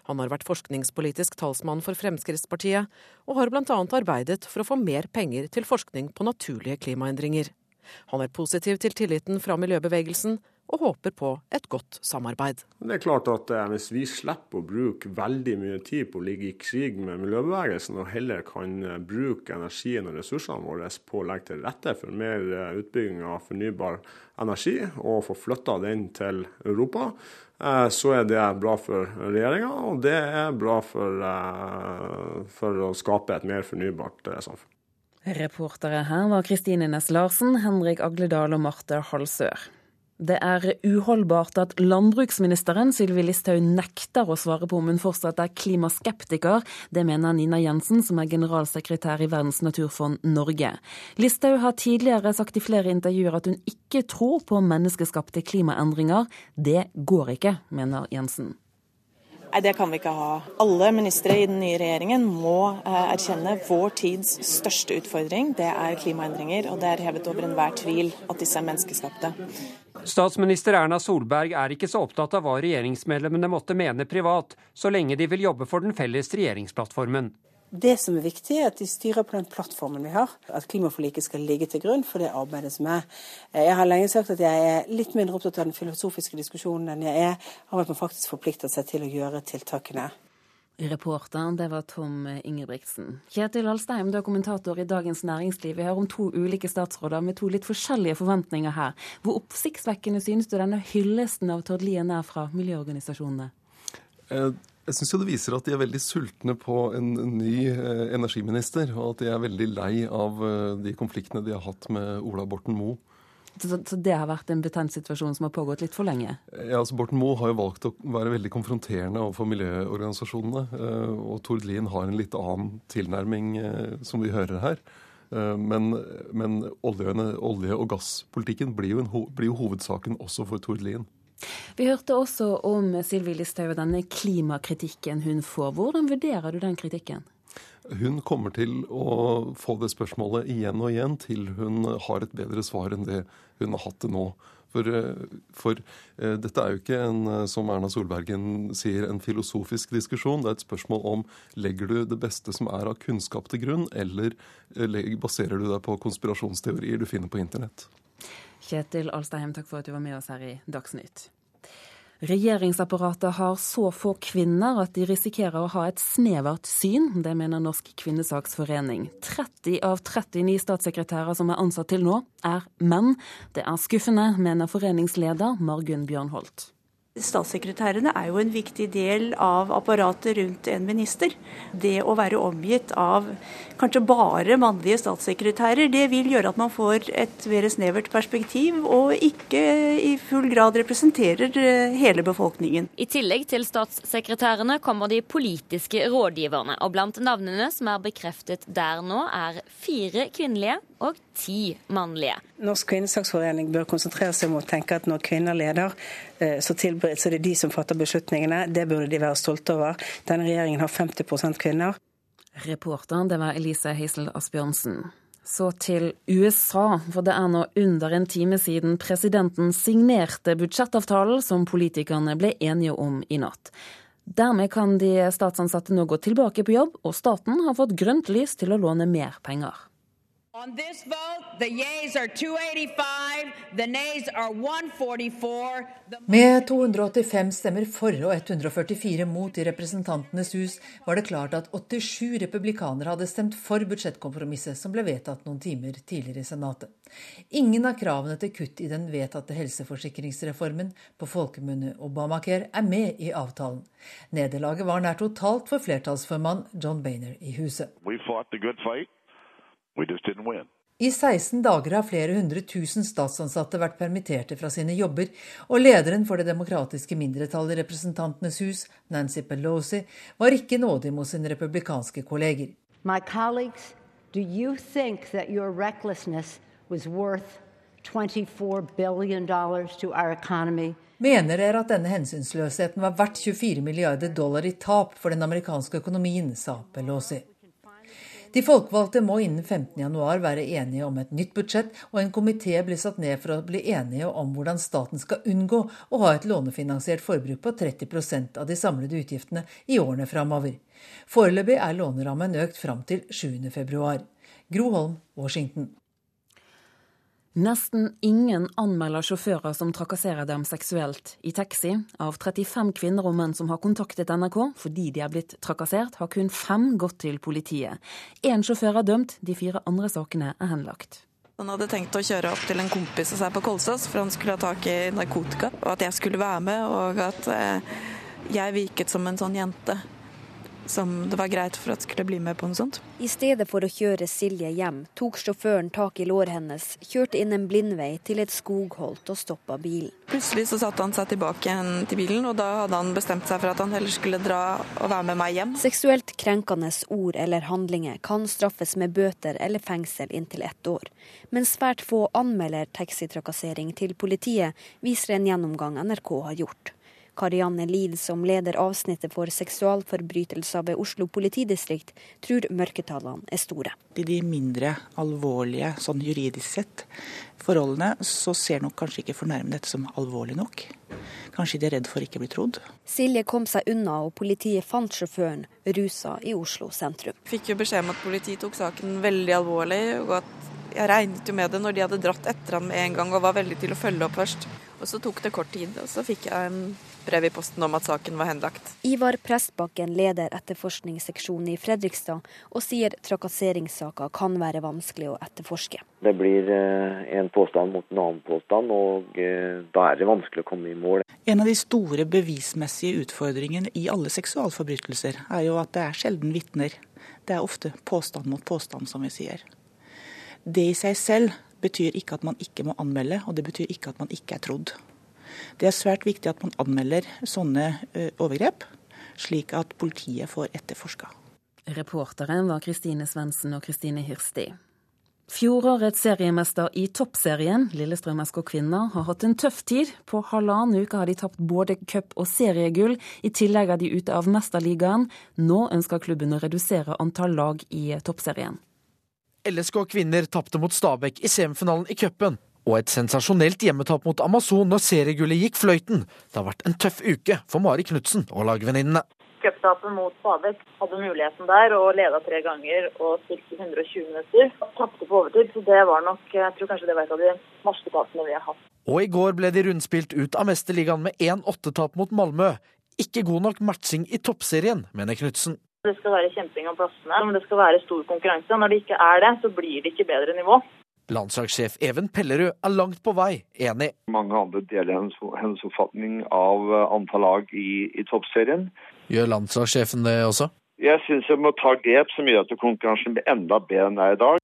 Han har vært forskningspolitisk talsmann for Fremskrittspartiet, og har bl.a. arbeidet for å få mer penger til forskning på naturlige klimaendringer. Han er positiv til tilliten fra miljøbevegelsen, og håper på et godt samarbeid. Det er klart at eh, Hvis vi slipper å bruke veldig mye tid på å ligge i krig med miljøbevegelsen, og heller kan eh, bruke energien og ressursene våre på å legge til rette for mer eh, utbygging av fornybar energi, og få flytta den til Europa, eh, så er det bra for regjeringa, og det er bra for, eh, for å skape et mer fornybart eh, samfunn. Reportere her var Kristine Næss Larsen, Henrik Agledal og Marte Halsør. Det er uholdbart at landbruksministeren Sylvi Listhaug nekter å svare på om hun fortsatt er klimaskeptiker. Det mener Nina Jensen, som er generalsekretær i Verdens naturfond Norge. Listhaug har tidligere sagt i flere intervjuer at hun ikke tror på menneskeskapte klimaendringer. Det går ikke, mener Jensen. Nei, Det kan vi ikke ha. Alle ministre i den nye regjeringen må eh, erkjenne vår tids største utfordring. Det er klimaendringer, og det er hevet over enhver tvil at disse er menneskeskapte. Statsminister Erna Solberg er ikke så opptatt av hva regjeringsmedlemmene måtte mene privat, så lenge de vil jobbe for den felles regjeringsplattformen. Det som er viktig, er at de styrer på den plattformen vi har. At klimaforliket skal ligge til grunn for det arbeidet som er. Jeg har lenge sagt at jeg er litt mindre opptatt av den filosofiske diskusjonen enn jeg er av at man faktisk forplikter seg til å gjøre tiltakene. Reporteren, det var Tom Ingebrigtsen. Kjetil Alstheim, du er kommentator i Dagens Næringsliv. Vi hører om to ulike statsråder med to litt forskjellige forventninger her. Hvor oppsiktsvekkende synes du denne hyllesten av Tord Lien er fra miljøorganisasjonene? Eh, jeg syns det viser at de er veldig sultne på en ny eh, energiminister, og at de er veldig lei av eh, de konfliktene de har hatt med Ola Borten Moe. Så, så, det har vært en betent situasjon som har pågått litt for lenge? Ja, altså Borten Moe har jo valgt å være veldig konfronterende overfor miljøorganisasjonene. Eh, og Tord Lien har en litt annen tilnærming, eh, som vi hører her. Eh, men, men olje, og gasspolitikken blir jo, en, blir jo hovedsaken også for Tord Lien. Vi hørte også om Sylvi Listhaug og denne klimakritikken hun får. Hvordan vurderer du den kritikken? Hun kommer til å få det spørsmålet igjen og igjen til hun har et bedre svar enn det hun har hatt det nå. For, for uh, dette er jo ikke en, eh, som Erna Solbergen sier, en filosofisk diskusjon. Det er et spørsmål om legger du det beste som er av kunnskap til grunn, eller baserer du deg på konspirasjonsteorier du finner på internett. Kjetil Alstaheim, takk for at du var med oss her i Dagsnytt. Regjeringsapparatet har så få kvinner at de risikerer å ha et snevert syn. Det mener Norsk kvinnesaksforening. 30 av 39 statssekretærer som er ansatt til nå, er menn. Det er skuffende, mener foreningsleder Margunn Bjørnholt. Statssekretærene er jo en viktig del av apparatet rundt en minister. Det å være omgitt av kanskje bare mannlige statssekretærer, det vil gjøre at man får et mer snevert perspektiv, og ikke i full grad representerer eh, hele befolkningen. I tillegg til statssekretærene kommer de politiske rådgiverne, og blant navnene som er bekreftet der nå, er fire kvinnelige og ti mannlige. Norsk kvinnesaksforening bør konsentrere seg om å tenke at når kvinner leder, eh, så, det er det de som fatter beslutningene. Det burde de være stolte over. Denne regjeringen har 50% kvinner. Reporteren det var Elise Heisel Asbjørnsen. Så til USA, for det er nå under en time siden presidenten signerte budsjettavtalen som politikerne ble enige om i natt. Dermed kan de statsansatte nå gå tilbake på jobb, og staten har fått grønt lys til å låne mer penger. Med 285 stemmer for og 144 mot i Representantenes hus var det klart at 87 republikanere hadde stemt for budsjettkompromisset som ble vedtatt noen timer tidligere i Senatet. Ingen av kravene til kutt i den vedtatte helseforsikringsreformen, på folkemunne Obamacare, er med i avtalen. Nederlaget var nær totalt for flertallsformann John Boehner i huset. We fought the good fight. I 16 dager har flere hundre tusen statsansatte vært permitterte fra sine jobber, og lederen for det demokratiske mindretallet i Representantenes hus, Nancy Pelosi, var ikke nådig mot sine republikanske kolleger. My colleagues, do you think that your recklessness was worth 24 billion to our economy? Mener dere at denne hensynsløsheten var verdt 24 milliarder dollar i tap for den amerikanske økonomien, sa Pelosi. De folkevalgte må innen 15.1 være enige om et nytt budsjett, og en komité blir satt ned for å bli enige om hvordan staten skal unngå å ha et lånefinansiert forbruk på 30% av de samlede utgiftene i årene framover. Foreløpig er lånerammen økt fram til 7.2. Gro Holm, Washington. Nesten ingen anmelder sjåfører som trakasserer dem seksuelt i taxi. Av 35 kvinner og menn som har kontaktet NRK fordi de er blitt trakassert, har kun fem gått til politiet. Én sjåfør er dømt, de fire andre sakene er henlagt. Han hadde tenkt å kjøre opp til en kompis av seg på Kolsås, for han skulle ha tak i narkotika. Og at jeg skulle være med, og at eh, jeg virket som en sånn jente som det var greit for at skulle bli med på noe sånt. I stedet for å kjøre Silje hjem, tok sjåføren tak i låret hennes, kjørte inn en blindvei til et skogholt og stoppa bilen. Plutselig så satte han seg tilbake igjen til bilen, og da hadde han bestemt seg for at han heller skulle dra og være med meg hjem. Seksuelt krenkende ord eller handlinger kan straffes med bøter eller fengsel inntil ett år. Men svært få anmelder taxitrakassering til politiet, viser en gjennomgang NRK har gjort. Karianne Lid, som leder avsnittet for seksualforbrytelser ved Oslo politidistrikt, tror mørketallene er store. I de mindre alvorlige, sånn juridisk sett, forholdene, så ser nok kanskje ikke fornærmede dette som alvorlig nok. Kanskje de er redd for ikke å bli trodd. Silje kom seg unna, og politiet fant sjåføren rusa i Oslo sentrum. Fikk jo beskjed om at politiet tok saken veldig alvorlig, og at jeg regnet jo med det når de hadde dratt etter han med en gang og var veldig til å følge opp først. Og så tok det kort tid, og så fikk jeg en brev i posten om at saken var henlagt. Ivar Prestbakken leder etterforskningsseksjonen i Fredrikstad, og sier trakasseringssaker kan være vanskelig å etterforske. Det blir eh, en påstand mot en annen påstand, og eh, da er det vanskelig å komme i mål. En av de store bevismessige utfordringene i alle seksualforbrytelser er jo at det er sjelden vitner. Det er ofte påstand mot påstand, som vi sier. Det i seg selv betyr ikke at man ikke må anmelde, og det betyr ikke at man ikke er trodd. Det er svært viktig at man anmelder sånne overgrep, slik at politiet får etterforska. Reporteren var Kristine Svendsen og Kristine Hirsti. Fjorårets seriemester i toppserien, Lillestrøm SK Kvinner, har hatt en tøff tid. På halvannen uke har de tapt både cup og seriegull. I tillegg er de ute av Mesterligaen. Nå ønsker klubben å redusere antall lag i toppserien. LSK kvinner tapte mot Stabæk i semifinalen i cupen. Og et sensasjonelt hjemmetap mot Amazon når seriegullet gikk fløyten. Det har vært en tøff uke for Mari Knutsen og lagvenninnene. cuptapet mot Stabæk. Hadde muligheten der og leda tre ganger og spilte 120 minutter. Tapte på overtid, så det var nok Jeg tror kanskje det var et av de verste tapene vi har hatt. Og i går ble de rundspilt ut av Mesterligaen med 1-8-tap mot Malmö. Ikke god nok matching i toppserien, mener Knutsen. Det skal være kjemping om plassene, men det skal være stor konkurranse. Når det ikke er det, så blir det ikke bedre nivå. Landslagssjef Even Pellerud er langt på vei enig. Mange andre deler hennes, hennes oppfatning av eh, antall lag i, i toppserien. Gjør landslagssjefen det også? Jeg syns jeg må ta grep som gjør at konkurransen blir enda bedre enn det er i dag.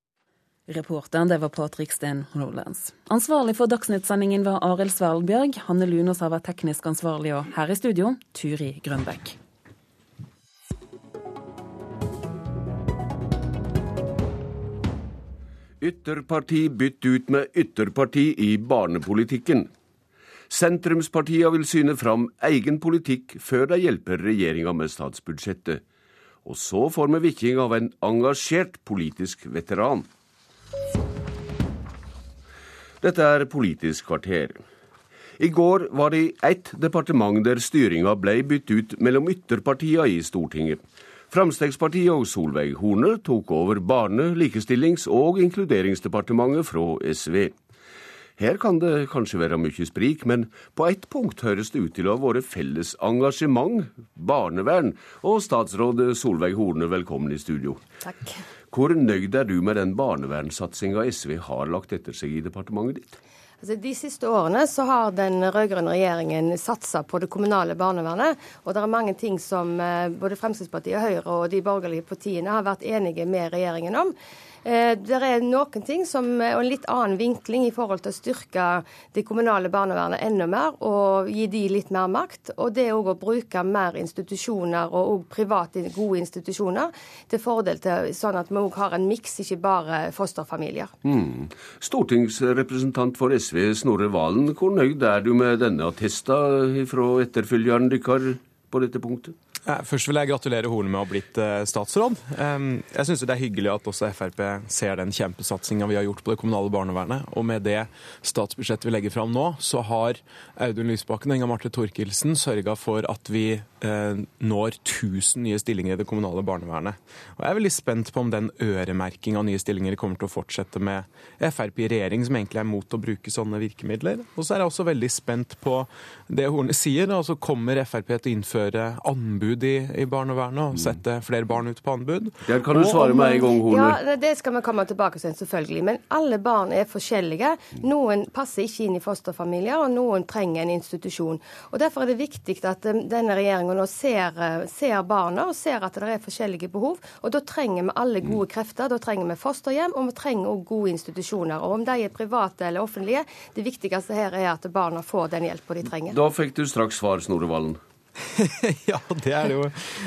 Reporteren det var Patrik Steen Nordlands. Ansvarlig for Dagsnytt-sendingen var Arild Svalbjørg. Hanne Lunås har vært teknisk ansvarlig, og her i studio Turi Grønbekk. Ytterparti bytt ut med ytterparti i barnepolitikken. Sentrumspartia vil syne fram egen politikk før de hjelper regjeringa med statsbudsjettet. Og så får vi vikking av en engasjert politisk veteran. Dette er Politisk kvarter. I går var det ett departement der styringa ble bytt ut mellom ytterpartia i Stortinget. Fremskrittspartiet og Solveig Horne tok over Barne-, likestillings- og inkluderingsdepartementet fra SV. Her kan det kanskje være mye sprik, men på ett punkt høres det ut til å ha vært felles engasjement, barnevern. Og statsråd Solveig Horne, velkommen i studio. Takk. Hvor nøyd er du med den barnevernssatsinga SV har lagt etter seg i departementet ditt? Altså, de siste årene så har den rød-grønne regjeringen satsa på det kommunale barnevernet. Og det er mange ting som eh, både Fremskrittspartiet, Høyre og de borgerlige partiene har vært enige med regjeringen om. Eh, det er noen ting som, og en litt annen vinkling i forhold til å styrke det kommunale barnevernet enda mer og gi de litt mer makt. Og det òg å bruke mer institusjoner og private gode institusjoner til fordel til sånn at vi òg har en miks, ikke bare fosterfamilier. Mm. Stortingsrepresentant for SV Snorre Valen, hvor nøyd er du med denne attesta fra etterfølgeren deres på dette punktet? Først vil jeg gratulere Horne med å ha blitt eh, statsråd. Jeg syns det er hyggelig at også Frp ser den kjempesatsinga vi har gjort på det kommunale barnevernet. Og med det statsbudsjettet vi legger fram nå, så har Audun Lysbakken og Inga Marte Thorkildsen sørga for at vi eh, når 1000 nye stillinger i det kommunale barnevernet. Og jeg er veldig spent på om den øremerkinga av nye stillinger kommer til å fortsette med Frp i regjering, som egentlig er mot å bruke sånne virkemidler. Og så er jeg også veldig spent på det Horne sier. altså Kommer Frp til å innføre anbud anbud i, i barnevernet og sette flere barn ut på anbud. Ja, kan du svare meg en gang, Horne. Ja, Det skal vi komme tilbake til, selvfølgelig. Men alle barn er forskjellige. Noen passer ikke inn i fosterfamilier, og noen trenger en institusjon. Og Derfor er det viktig at um, denne regjeringen nå ser, uh, ser barna og ser at det er forskjellige behov. Og Da trenger vi alle gode krefter. Da trenger vi fosterhjem, og vi trenger også gode institusjoner. Og Om de er private eller offentlige, det viktigste her er at barna får den hjelpa de trenger. Da fikk du straks svar, Snorre Valen. <laughs> ja, det er jo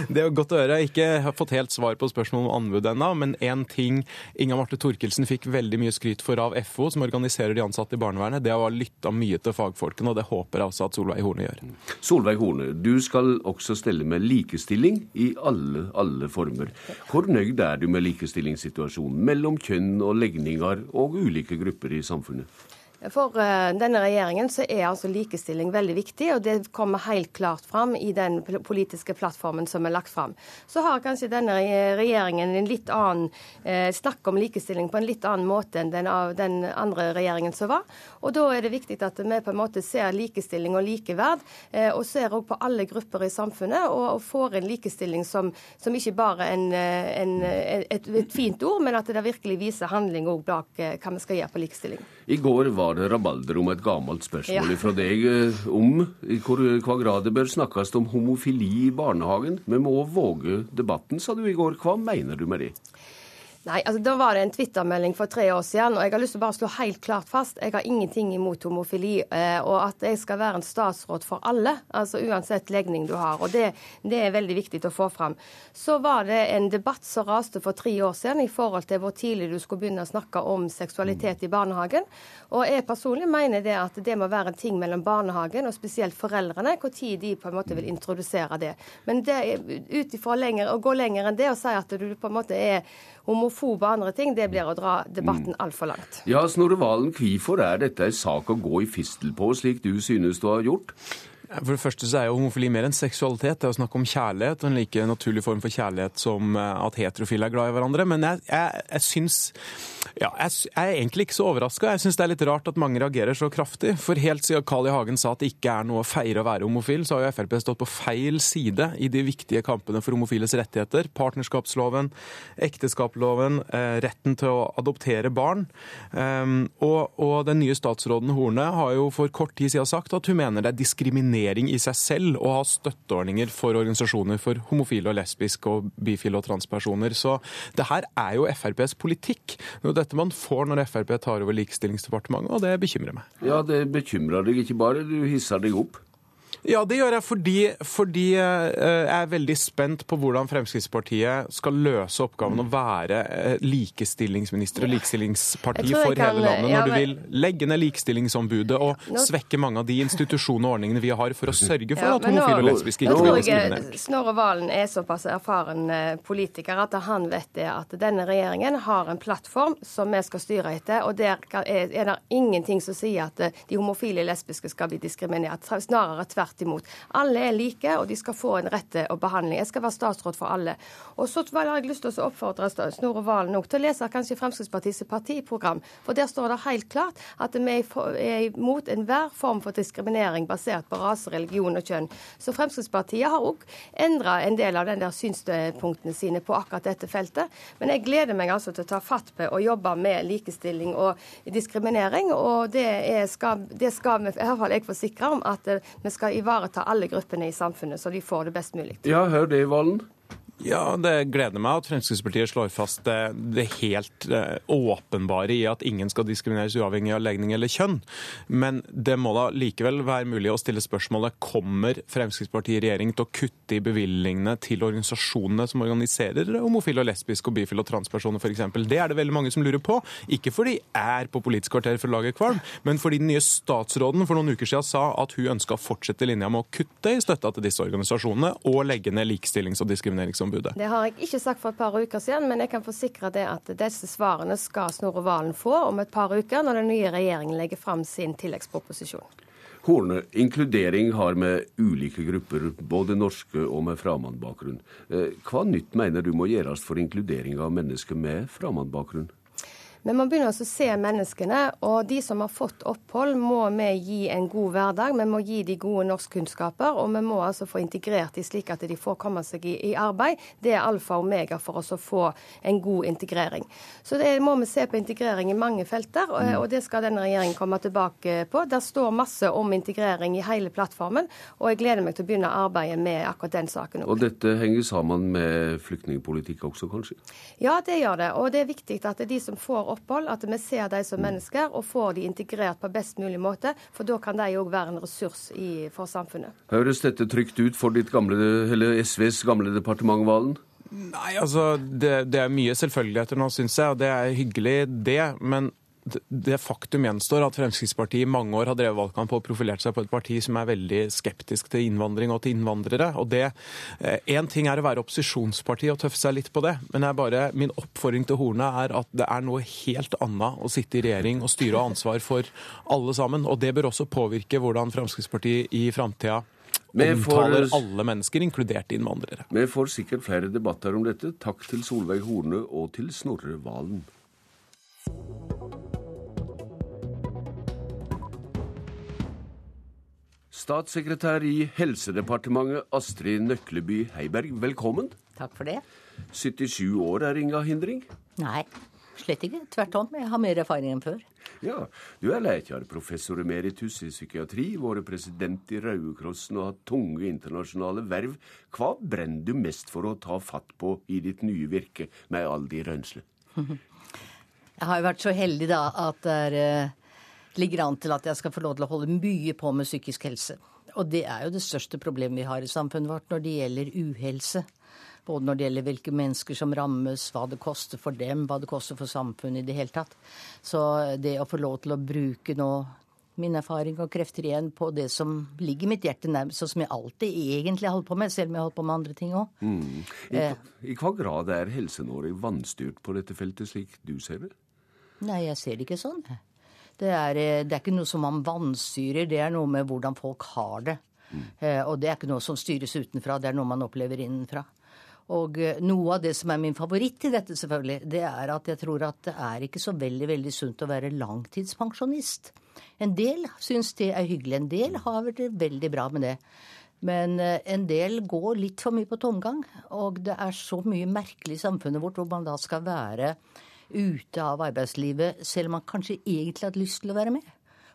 det er godt å høre. Jeg har ikke fått helt svar på spørsmålet om anbud ennå, men én ting Inga Marte Thorkildsen fikk veldig mye skryt for av FO, som organiserer de ansatte i barnevernet, det var lytta mye til fagfolkene, og det håper jeg også at Solveig Horne gjør. Solveig Horne, du skal også stelle med likestilling i alle, alle former. Hvor nøyd er du med likestillingssituasjonen mellom kjønn og legninger og ulike grupper i samfunnet? For uh, denne regjeringen så er altså likestilling veldig viktig, og det kommer helt klart fram i den politiske plattformen som er lagt fram. Så har kanskje denne regjeringen en litt annen eh, snakk om likestilling på en litt annen måte enn den, den andre regjeringen som var. Og da er det viktig at vi på en måte ser likestilling og likeverd, uh, og ser også på alle grupper i samfunnet, og, får en likestilling som, som ikke bare er en, en, et, et, fint ord, men at det virkelig viser handling òg bak hva vi skal gjøre på likestilling. I går var det rabalder om et gammelt spørsmål ja. fra deg eh, om i hva grad det bør snakkes om homofili i barnehagen. Vi må våge debatten, sa du i går. Hva mener du med det? Nei, altså Da var det en Twitter-melding for tre år siden, og jeg har lyst til å bare slå helt klart fast jeg har ingenting imot homofili, eh, og at jeg skal være en statsråd for alle, altså uansett legning du har. og Det, det er veldig viktig å få fram. Så var det en debatt som raste for tre år siden i forhold til hvor tidlig du skulle begynne å snakke om seksualitet i barnehagen. Og jeg personlig mener det at det må være en ting mellom barnehagen og spesielt foreldrene, hvor tid de på en måte vil introdusere det. Men det, ut ifra å gå lenger enn det og si at du på en måte er homofob og andre ting, det blir å dra debatten mm. altfor langt. Ja, Snorre Valen, hvorfor er dette en sak å gå i fistel på, slik du synes du har gjort? For det første så er jo homofili mer enn seksualitet. Det er å snakke om kjærlighet, og en like naturlig form for kjærlighet som eh, at heterofile er glad i hverandre. Men jeg, jeg, jeg syns ja, jeg, er egentlig ikke så overraska. Jeg syns det er litt rart at mange reagerer så kraftig. For helt siden Carl I. Hagen sa at det ikke er noe å feire å være homofil, så har jo Frp stått på feil side i de viktige kampene for homofiles rettigheter. Partnerskapsloven, ekteskapsloven, eh, retten til å adoptere barn. Ehm, og, og den nye statsråden Horne har jo for kort tid siden sagt at hun mener det er diskriminering diskriminering i seg selv å ha støtteordninger for organisasjoner for homofile og lesbiske og bifile og transpersoner. Så det her er jo FrPs politikk. Det er dette man får når Frp tar over Likestillingsdepartementet, og det bekymrer meg. Ja, det bekymrer deg ikke bare, du hisser deg opp. Ja, det gjør jeg fordi, fordi, eh, jeg er veldig spent på hvordan Fremskrittspartiet skal løse oppgaven å være eh, likestillingsminister og likestillingsparti for hele landet, når du vil legge ned Likestillingsombudet og svekke mange av de institusjonene og ordningene vi har for å sørge for at homofile og lesbiske ikke blir diskriminert. Snorre Valen er såpass erfaren eh, politiker at han vet det at denne regjeringen har en plattform som vi skal styre etter, og der er det ingenting som sier at de homofile og lesbiske skal bli diskriminert. Snarere tvert tvert imot. Alle er like, og de skal få en rett og behandling. Jeg skal være statsråd for alle. Og så har jeg lyst til å oppfordre Snorre Valen til å lese kanskje Fremskrittspartiets partiprogram. For der står det helt klart at vi er imot enhver form for diskriminering basert på rase, religion og kjønn. Så Fremskrittspartiet har òg endra en del av den der synspunktene sine på akkurat dette feltet. Men jeg gleder meg altså til å ta fatt på og jobbe med likestilling og diskriminering. Og det, er, skal, det skal vi, i hvert fall jeg forsikre om, at vi skal ivareta alle gruppene i samfunnet, så de får det best mulig. Ja, hør det, Valen. Ja, Det gleder meg at Fremskrittspartiet slår fast det, det, helt eh, åpenbare i at ingen skal diskrimineres uavhengig av legning eller kjønn. Men det må da likevel være mulig å stille spørsmålet kommer Fremskrittspartiet i regjering til å kutte i bevilgningene til organisasjonene som organiserer homofile, og lesbiske, og bifile og transpersoner f.eks. Det er det veldig mange som lurer på. Ikke fordi jeg er på Politisk kvarter for å lage kvalm, men fordi den nye statsråden for noen uker siden sa at hun ønska å fortsette linja med å kutte i støtta til disse organisasjonene og legge ned likestillings- og diskrimineringsombudet Sivilombudet? Det har jeg ikke sagt for et par uker siden, men jeg kan forsikre det at disse svarene skal Snorre Valen få om et par uker, når den nye regjeringen legger fram sin tilleggsproposisjon. Horne, inkludering har med ulike grupper, både norske og med fremmedbakgrunn. Eh, hva nytt mener du må gjøres for inkludering av mennesker med fremmedbakgrunn? Men man begynner å se menneskene, og de som har fått opphold, må vi gi en god hverdag. Vi må gi de gode norskkunnskaper, og vi må altså få integrert de slik at de får komme seg i, i arbeid. Det er alfa og omega for oss å få en god integrering. Så det må vi se på integrering i mange felter, og, og det skal denne regjeringen komme tilbake på. Der står masse om integrering i hele plattformen, og jeg gleder meg til å begynne arbeidet med akkurat den saken. Og dette henger sammen med flyktningpolitikk også, kanskje? Ja, det gjør det. Og det er viktig at de som får opphold, at vi ser dem som mennesker og får de integrert på best mulig måte. For da kan de òg være en ressurs i, for samfunnet. Høres dette trygt ut for ditt gamle, eller SVs gamle departement, Valen? Nei, altså det, det er mye selvfølgeligheter nå, syns jeg, og det er hyggelig, det. Men det faktum gjenstår at Fremskrittspartiet i mange år har drevet valgkamp og profilert seg på et parti som er veldig skeptisk til innvandring og til innvandrere. og det, Én eh, ting er å være opposisjonsparti og tøffe seg litt på det, men bare, min oppfordring til Horne er at det er noe helt annet å sitte i regjering og styre og ansvar for alle sammen. og Det bør også påvirke hvordan Fremskrittspartiet i framtida omtaler alle mennesker, inkludert innvandrere. Vi får sikkert flere debatter om dette. Takk til Solveig Horne og til Snorre Valen. Statssekretær i Helsedepartementet Astrid Nøkleby Heiberg, velkommen. Takk for det. 77 år er inga hindring? Nei, slett ikke. Tvert om. Jeg har mer erfaring enn før. Ja, Du er lekar, professor emeritus i psykiatri, vært president i Røde Krossen og hatt tunge internasjonale verv. Hva brenner du mest for å ta fatt på i ditt nye virke, med all de rønsle? <laughs> Jeg har jo vært så heldig da at det eh, ligger an til at jeg skal få lov til å holde mye på med psykisk helse. Og det er jo det største problemet vi har i samfunnet vårt når det gjelder uhelse. Både når det gjelder hvilke mennesker som rammes, hva det koster for dem, hva det koster for samfunnet i det hele tatt. Så det å få lov til å bruke nå min erfaring og krefter igjen på det som ligger mitt hjerte nærmest, og som jeg alltid egentlig holdt på med, selv om jeg holdt på med andre ting òg. Mm. I. I hva grad er Helse-Norge vannstyrt på dette feltet, slik du ser det? Nei, jeg ser det ikke sånn. Det er, eh, det er ikke noe som man vanstyrer, det er noe med hvordan folk har det. Mm. og det er ikke noe som styres utenfra, det er noe man opplever innenfra. Og eh, noe av det som er min favoritt i dette, selvfølgelig, det er at jeg tror at det er ikke så veldig, veldig sunt å være langtidspensjonist. En del syns det er hyggelig. En del har det veldig bra med det. Men en del går litt for mye på tomgang. Og det er så mye merkelig i samfunnet vårt hvor man da skal være ute av arbeidslivet selv om man kanskje egentlig hadde lyst til å være med.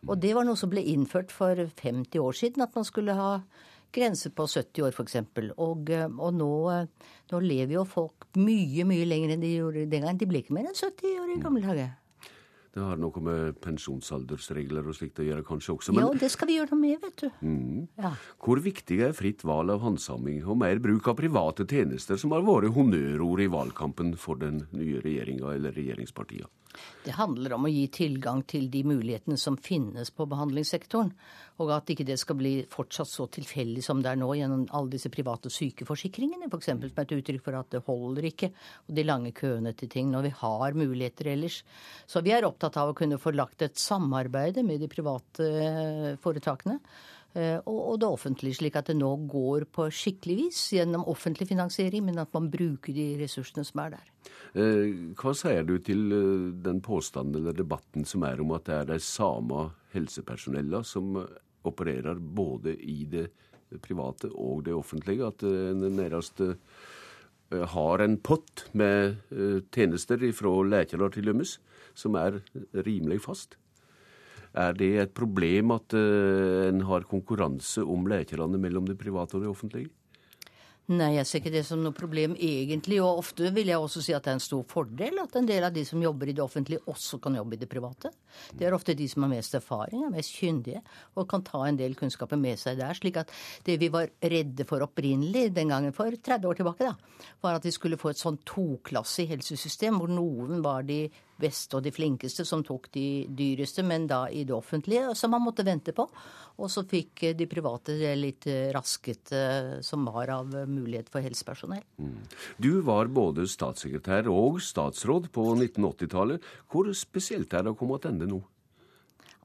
Og det var noe som ble innført for 50 år siden, at man skulle ha grense på 70 år f.eks. Og, eh, og nå, eh, nå, lever jo folk mye, mye lenger enn de gjorde den gangen. De ble ikke mer enn 70 år i gamle dager. Det har noe med pensjonsaldersregler og slikt å gjøre kanskje også. Men... Ja, det skal vi gjøre noe med, vet du. Mm. Ja. Hvor viktig er fritt valg av handsaming og mer bruk av private tjenester, som har vært honnørord i valgkampen for den nye regjeringa eller regjeringspartiene? Det handler om å gi tilgang til de mulighetene som finnes på behandlingssektoren. Og at ikke det skal bli fortsatt så tilfeldig som det er nå gjennom alle disse private sykeforsikringene, f.eks. som er et uttrykk for at det holder ikke, og de lange køene til ting når vi har muligheter ellers. Så vi er opptatt av å kunne få lagt et samarbeid med de private eh, foretakene og det offentlige, slik at det nå går på skikkelig vis gjennom offentlig finansiering, men at man bruker de ressursene som er der. Eh, hva sier du til eh, den påstanden eller debatten som er om at det er de samme helsepersonellene som opererer både i det private og det offentlige? At en nærmest har en pott med tjenester fra leger til dømes som er rimelig fast? Er det et problem at uh, en har konkurranse om lekerne mellom det private og det offentlige? Nei, jeg ser ikke det som noe problem egentlig. Og ofte vil jeg også si at det er en stor fordel at en del av de som jobber i det offentlige, også kan jobbe i det private. Det er ofte de som har mest erfaring, er mest kyndige og kan ta en del kunnskaper med seg der. Slik at det vi var redde for opprinnelig den gangen for 30 år tilbake, da, var at vi skulle få et sånn toklassig helsesystem hvor noen var de beste og de flinkeste som tok de dyreste, men da i det offentlige, som man måtte vente på. Og så fikk de private det litt rasket som var av mulighet for helsepersonell. Mm. Du var både statssekretær og statsråd på 1980-tallet. Hvor spesielt er det å komme tilbake nå?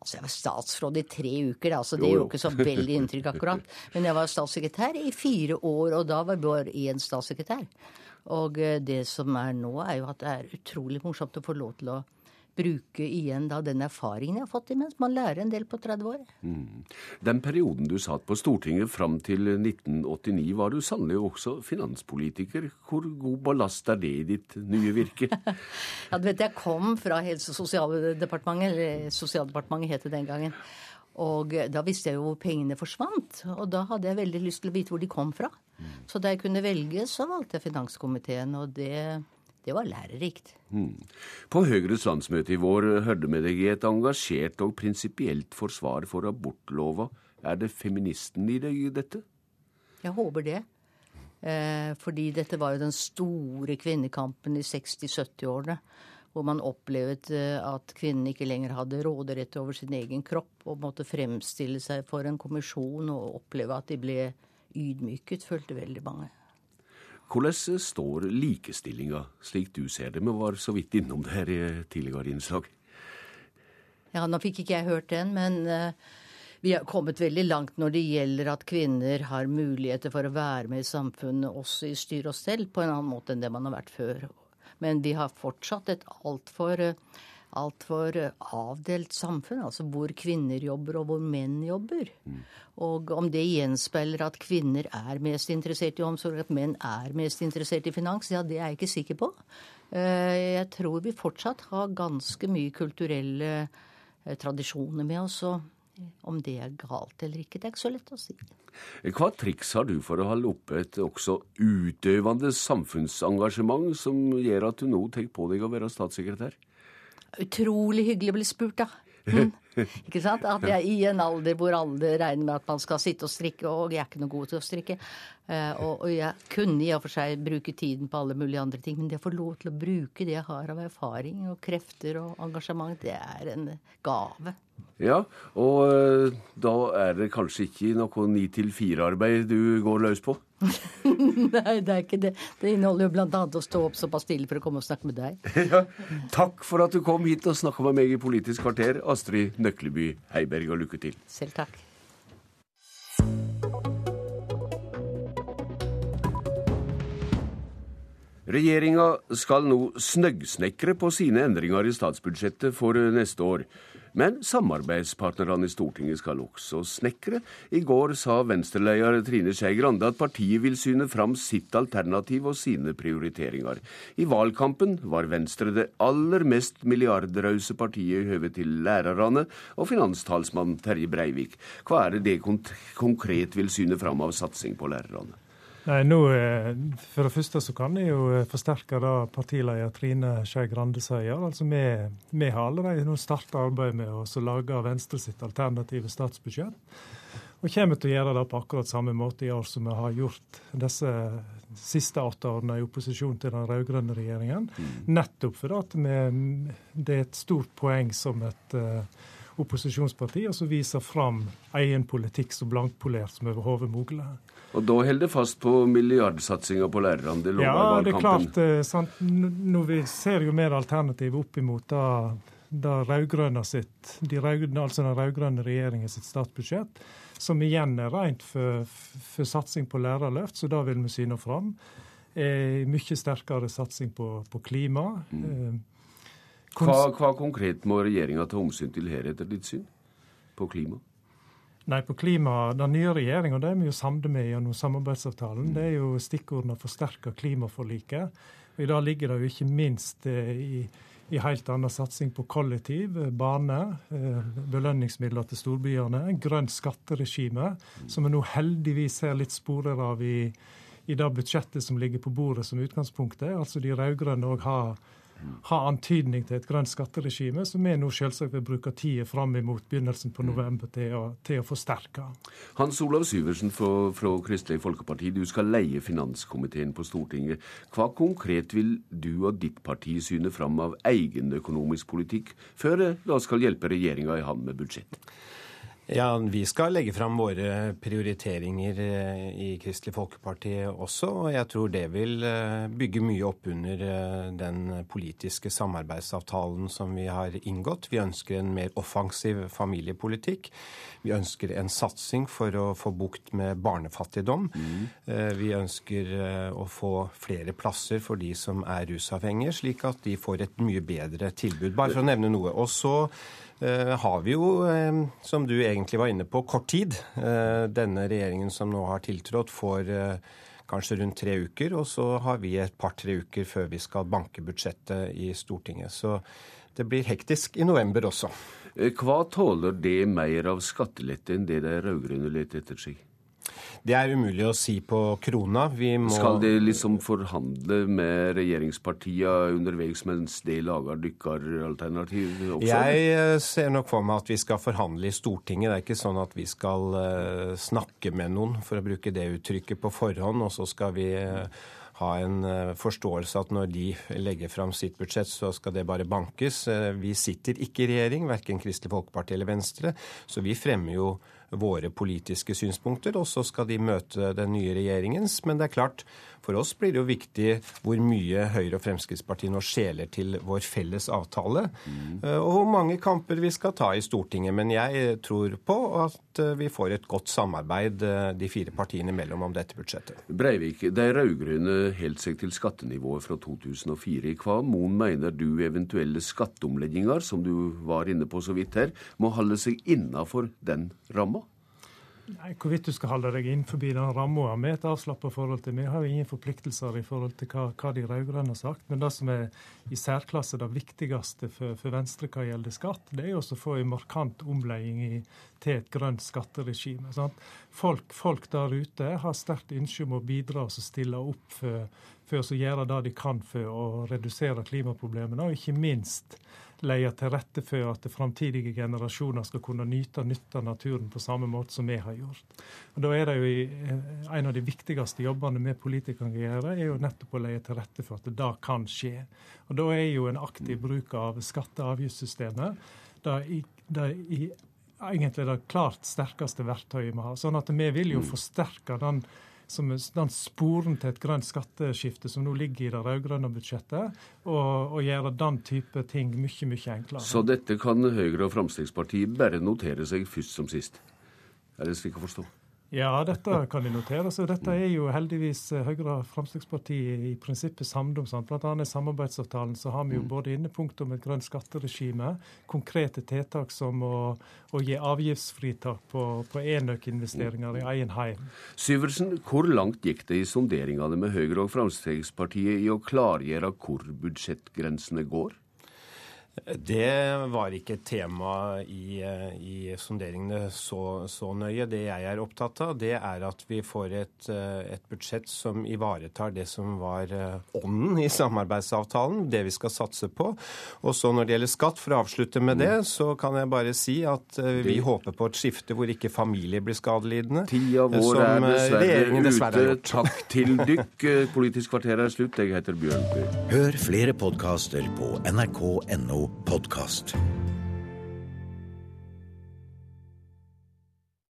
Altså, jeg var statsråd i tre uker, da, så det gjorde ikke så veldig inntrykk akkurat. <laughs> Men jeg var statssekretær i fire år, og da var bare én statssekretær. Og eh, det som er nå, er jo at det er utrolig morsomt å få lov til å bruke igjen da den erfaringen jeg har fått imens. Man lærer en del på 30 år. Mm. Den perioden du satt på Stortinget fram til 1989, var du sannelig også finanspolitiker. Hvor god ballast er det i ditt nye virke? <laughs> ja, du vet, Jeg kom fra Helse- og sosialdepartementet, eller Sosialdepartementet het det den gangen. Og da visste jeg jo hvor pengene forsvant. Og da hadde jeg veldig lyst til å vite hvor de kom fra. Mm. Så da jeg kunne velge, så valgte jeg finanskomiteen, og det, det var lærerikt. Mm. På Høyres landsmøte i vår hørte vi deg i et engasjert og prinsipielt forsvar for abortlova. Er det feministen i deg, dette? Jeg håper det. Eh, fordi dette var jo den store kvinnekampen i 60-70-årene hvor man opplevde eh, at kvinnen ikke lenger hadde råderett over sin egen kropp og måtte fremstille seg for en kommisjon og oppleve at de ble ydmyket, følte veldig mange. Hvordan står likestillinga slik du ser det? Vi var så vidt innom det her i tidligere innslag. Ja, nå fikk ikke jeg hørt den, men uh, vi har kommet veldig langt når det gjelder at kvinner har muligheter for å være med i samfunnet, også i styr og stell, på en annen måte enn det man har vært før. Men vi har fortsatt et altfor altfor avdelt samfunn, altså hvor kvinner jobber og hvor menn jobber. Mm. Og om det gjenspeiler at kvinner er mest interessert i omsorg, at menn er mest interessert i finans, ja, det er jeg ikke sikker på. Eh, jeg tror vi fortsatt har ganske mye kulturelle eh, tradisjoner med oss. og om det er galt eller ikke, det er ikke så lett å si. Hva triks har du for å holde oppe et også utøvende samfunnsengasjement som gjør at du nå tar på deg å være statssekretær? Utrolig hyggelig å bli spurt, da. Mm. <laughs> ikke sant? At jeg i en alder hvor alle regner med at man skal sitte og strikke, og jeg er ikke noe god til å strikke. Uh, og, og, jeg kunne i og for seg bruke tiden på alle mulige andre ting, men det å få lov til å bruke det jeg har av erfaring og krefter og engasjement, det er en gave. Ja, og uh, da er det kanskje ikke noe ni til fire-arbeid du går løs på? <laughs> Nei, det er ikke det. Det inneholder jo bl.a. å stå opp såpass tidlig for å komme og snakke med deg. <laughs> ja, takk for at du kom hit og snakka med meg i Politisk kvarter, Astrid Nøkleby Heiberg, og lykke til. Selv takk. Regjeringa skal nå snøggsnekre på sine endringer i statsbudsjettet for neste år. Men samarbeidspartnerne i Stortinget skal også snekre. I går sa Venstre-leder Trine Skei Grande at partiet vil syne fram sitt alternativ og sine prioriteringer. I valgkampen var Venstre det aller mest milliardrause partiet i høve til lærerne, og finanstalsmann Terje Breivik. Hva er det det konkret vil syne fram av satsing på lærerne? Nei, nå, eh, For det første så kan jeg jo eh, forsterke det partileder Trine Skei Grande sier. Altså, vi, vi har allerede nå starta arbeidet med å lage Venstre sitt alternative statsbudsjett. Og kommer til å gjøre det på akkurat samme måte i år som vi har gjort disse siste åtte årene i opposisjon til den rød-grønne regjeringen. Mm. Nettopp fordi det er et stort poeng som et uh, opposisjonsparti å vise fram egen politikk så blankpolert som overhodet mulig. Og da holder det fast på milliardsatsinga på lærerne? Det ja, det er klart. Eh, sant? Nå vi ser jo mer alternativ opp imot da rødgrønne sitt, de rødgrønne, altså den rød-grønne regjeringen sitt statsbudsjett, som igjen er rent for, for satsing på lærerløft, så da vil vi syne fram. Eh, mye sterkere satsing på, på klima. Mm. Eh, hva, hva, konkret må regjeringa ta omsyn til her, etter ditt syn, på klima? Nei, på klima, Den nye regjeringa er vi jo samde med gjennom samarbeidsavtalen. Det er jo stikkordene å forsterke klimaforliket. I dag ligger det jo ikke minst eh, i, i helt annen satsing på kollektiv, eh, bane, eh, belønningsmidler til storbyene, grønt skatteregime, som vi nå heldigvis ser litt sporer av i, i det budsjettet som ligger på bordet som utgangspunktet. Altså de rød-grønne har ha antydning til et grønt skatteregime, som vi nå selvsagt vil bruke tida fram imot begynnelsen på november til å, til å forsterke. Hans Olav Syversen fra, fra, Kristelig Folkeparti, du skal leie finanskomiteen på Stortinget. Hva konkret vil du og ditt parti syne fram av egen økonomisk politikk, før det da skal hjelpe regjeringa i hand med budsjettet? Ja, Vi skal legge fram våre prioriteringer eh, i Kristelig Folkeparti også. Og jeg tror det vil eh, bygge mye opp under eh, den politiske samarbeidsavtalen som vi har inngått. Vi ønsker en mer offensiv familiepolitikk. Vi ønsker en satsing for å få bukt med barnefattigdom. Mm. Vi ønsker å få flere plasser for de som er rusavhengige, slik at de får et mye bedre tilbud. Bare for å nevne noe. Og så Eh, har vi jo, eh, som du egentlig var inne på, kort tid. Eh, denne regjeringen som nå har tiltrådt, får kanskje rundt tre uker. Og så har vi et par-tre uker før vi skal banke budsjettet i Stortinget. Så det blir hektisk i november også. Hva tåler det mer av skattelette enn det de rød-grønne leter etter seg? Det er umulig å si på krona. Må... Skal de liksom forhandle med regjeringspartiene underveis mens de lager dykkeralternativ også? Jeg eh, ser nok for meg at vi skal forhandle i Stortinget. Det er ikke sånn at vi skal uh, snakke med noen, for å bruke det uttrykket, på forhånd, og så skal vi uh, ha en forståelse at når de legger fram sitt budsjett, så skal det bare bankes. Vi sitter ikke i regjering, verken Kristelig Folkeparti eller Venstre, så vi fremmer jo våre politiske synspunkter, og så skal de møte den nye regjeringens. Men det er klart, for oss blir det jo viktig hvor mye Høyre og Fremskrittspartiet nå skjeler til vår felles avtale, mm. og hvor mange kamper vi skal ta i Stortinget. Men jeg tror på at eh, vi får et godt samarbeid eh, de fire partiene imellom om dette budsjettet. Breivik, de rød-grønne holdt seg til skattenivået fra 2004. Hva Moen mener du eventuelle skatteomlegginger, som du var inne på så vidt her, må holde seg innafor den ramma? Nei, Hvorvidt du skal holde deg innenfor den ramma med et avslappa forhold til. Vi har jo ingen forpliktelser i forhold til hva, hva de rød-grønne har sagt. Men det som er i særklasse det viktigste for, for Venstre hva gjelder skatt, det er jo å få en markant omlegging i, til et grønt skatteregime. Folk, folk, der ute har sterkt ønske om å bidra og stille opp for, for å gjøre det de kan for å redusere klimaproblemene, og ikke minst legge til rette for at framtidige generasjoner skal kunne nyte nytte naturen på samme måte som vi har gjort. Og Da er det jo eh, En av de viktigste jobbene vi politikere kan gjøre, er jo nettopp å leie til rette for at det kan skje. Og Da er jo en aktiv bruk av skatte- og avgiftssystemet egentlig det klart sterkeste verktøyet vi har. Sånn at vi vil jo forsterke den som den sporen til et grønt skatteskifte som nå ligger i det rød-grønne budsjettet, og, og gjøre den type ting mye, mye enklere. Så dette kan Høyre og Fremskrittspartiet bare notere seg først som sist? Er det slik å forstå? Ja, dette kan de notere seg. Dette er jo heldigvis eh, Høyre og Fremskrittspartiet i prinsippet samd om. Sant? Blant annet i samarbeidsavtalen så har vi jo mm. både inne punkt om et grønt skatteregime, konkrete tiltak som å, å gi avgiftsfritak på, på enøkinvesteringer i egen heim. Syversen, hvor langt gikk det i sonderingene med Høyre og Fremskrittspartiet i å klargjøre hvor budsjettgrensene går? Det var ikke et tema i, eh, i sonderingene så, så, nøye. Det jeg er opptatt av, det er at vi får et, eh, et, budsjett som ivaretar det som var eh, ånden i samarbeidsavtalen, det vi skal satse på. Og så når det gjelder skatt, for å avslutte med det, så kan jeg bare si at vi håper på et skifte hvor ikke familie blir skadelidende. Tida vår er dessverre, dessverre ute. Takk til dykk. Politisk kvarter er slutt. Jeg heter Bjørn Bø. Hør flere podkaster på nrk.no podkast.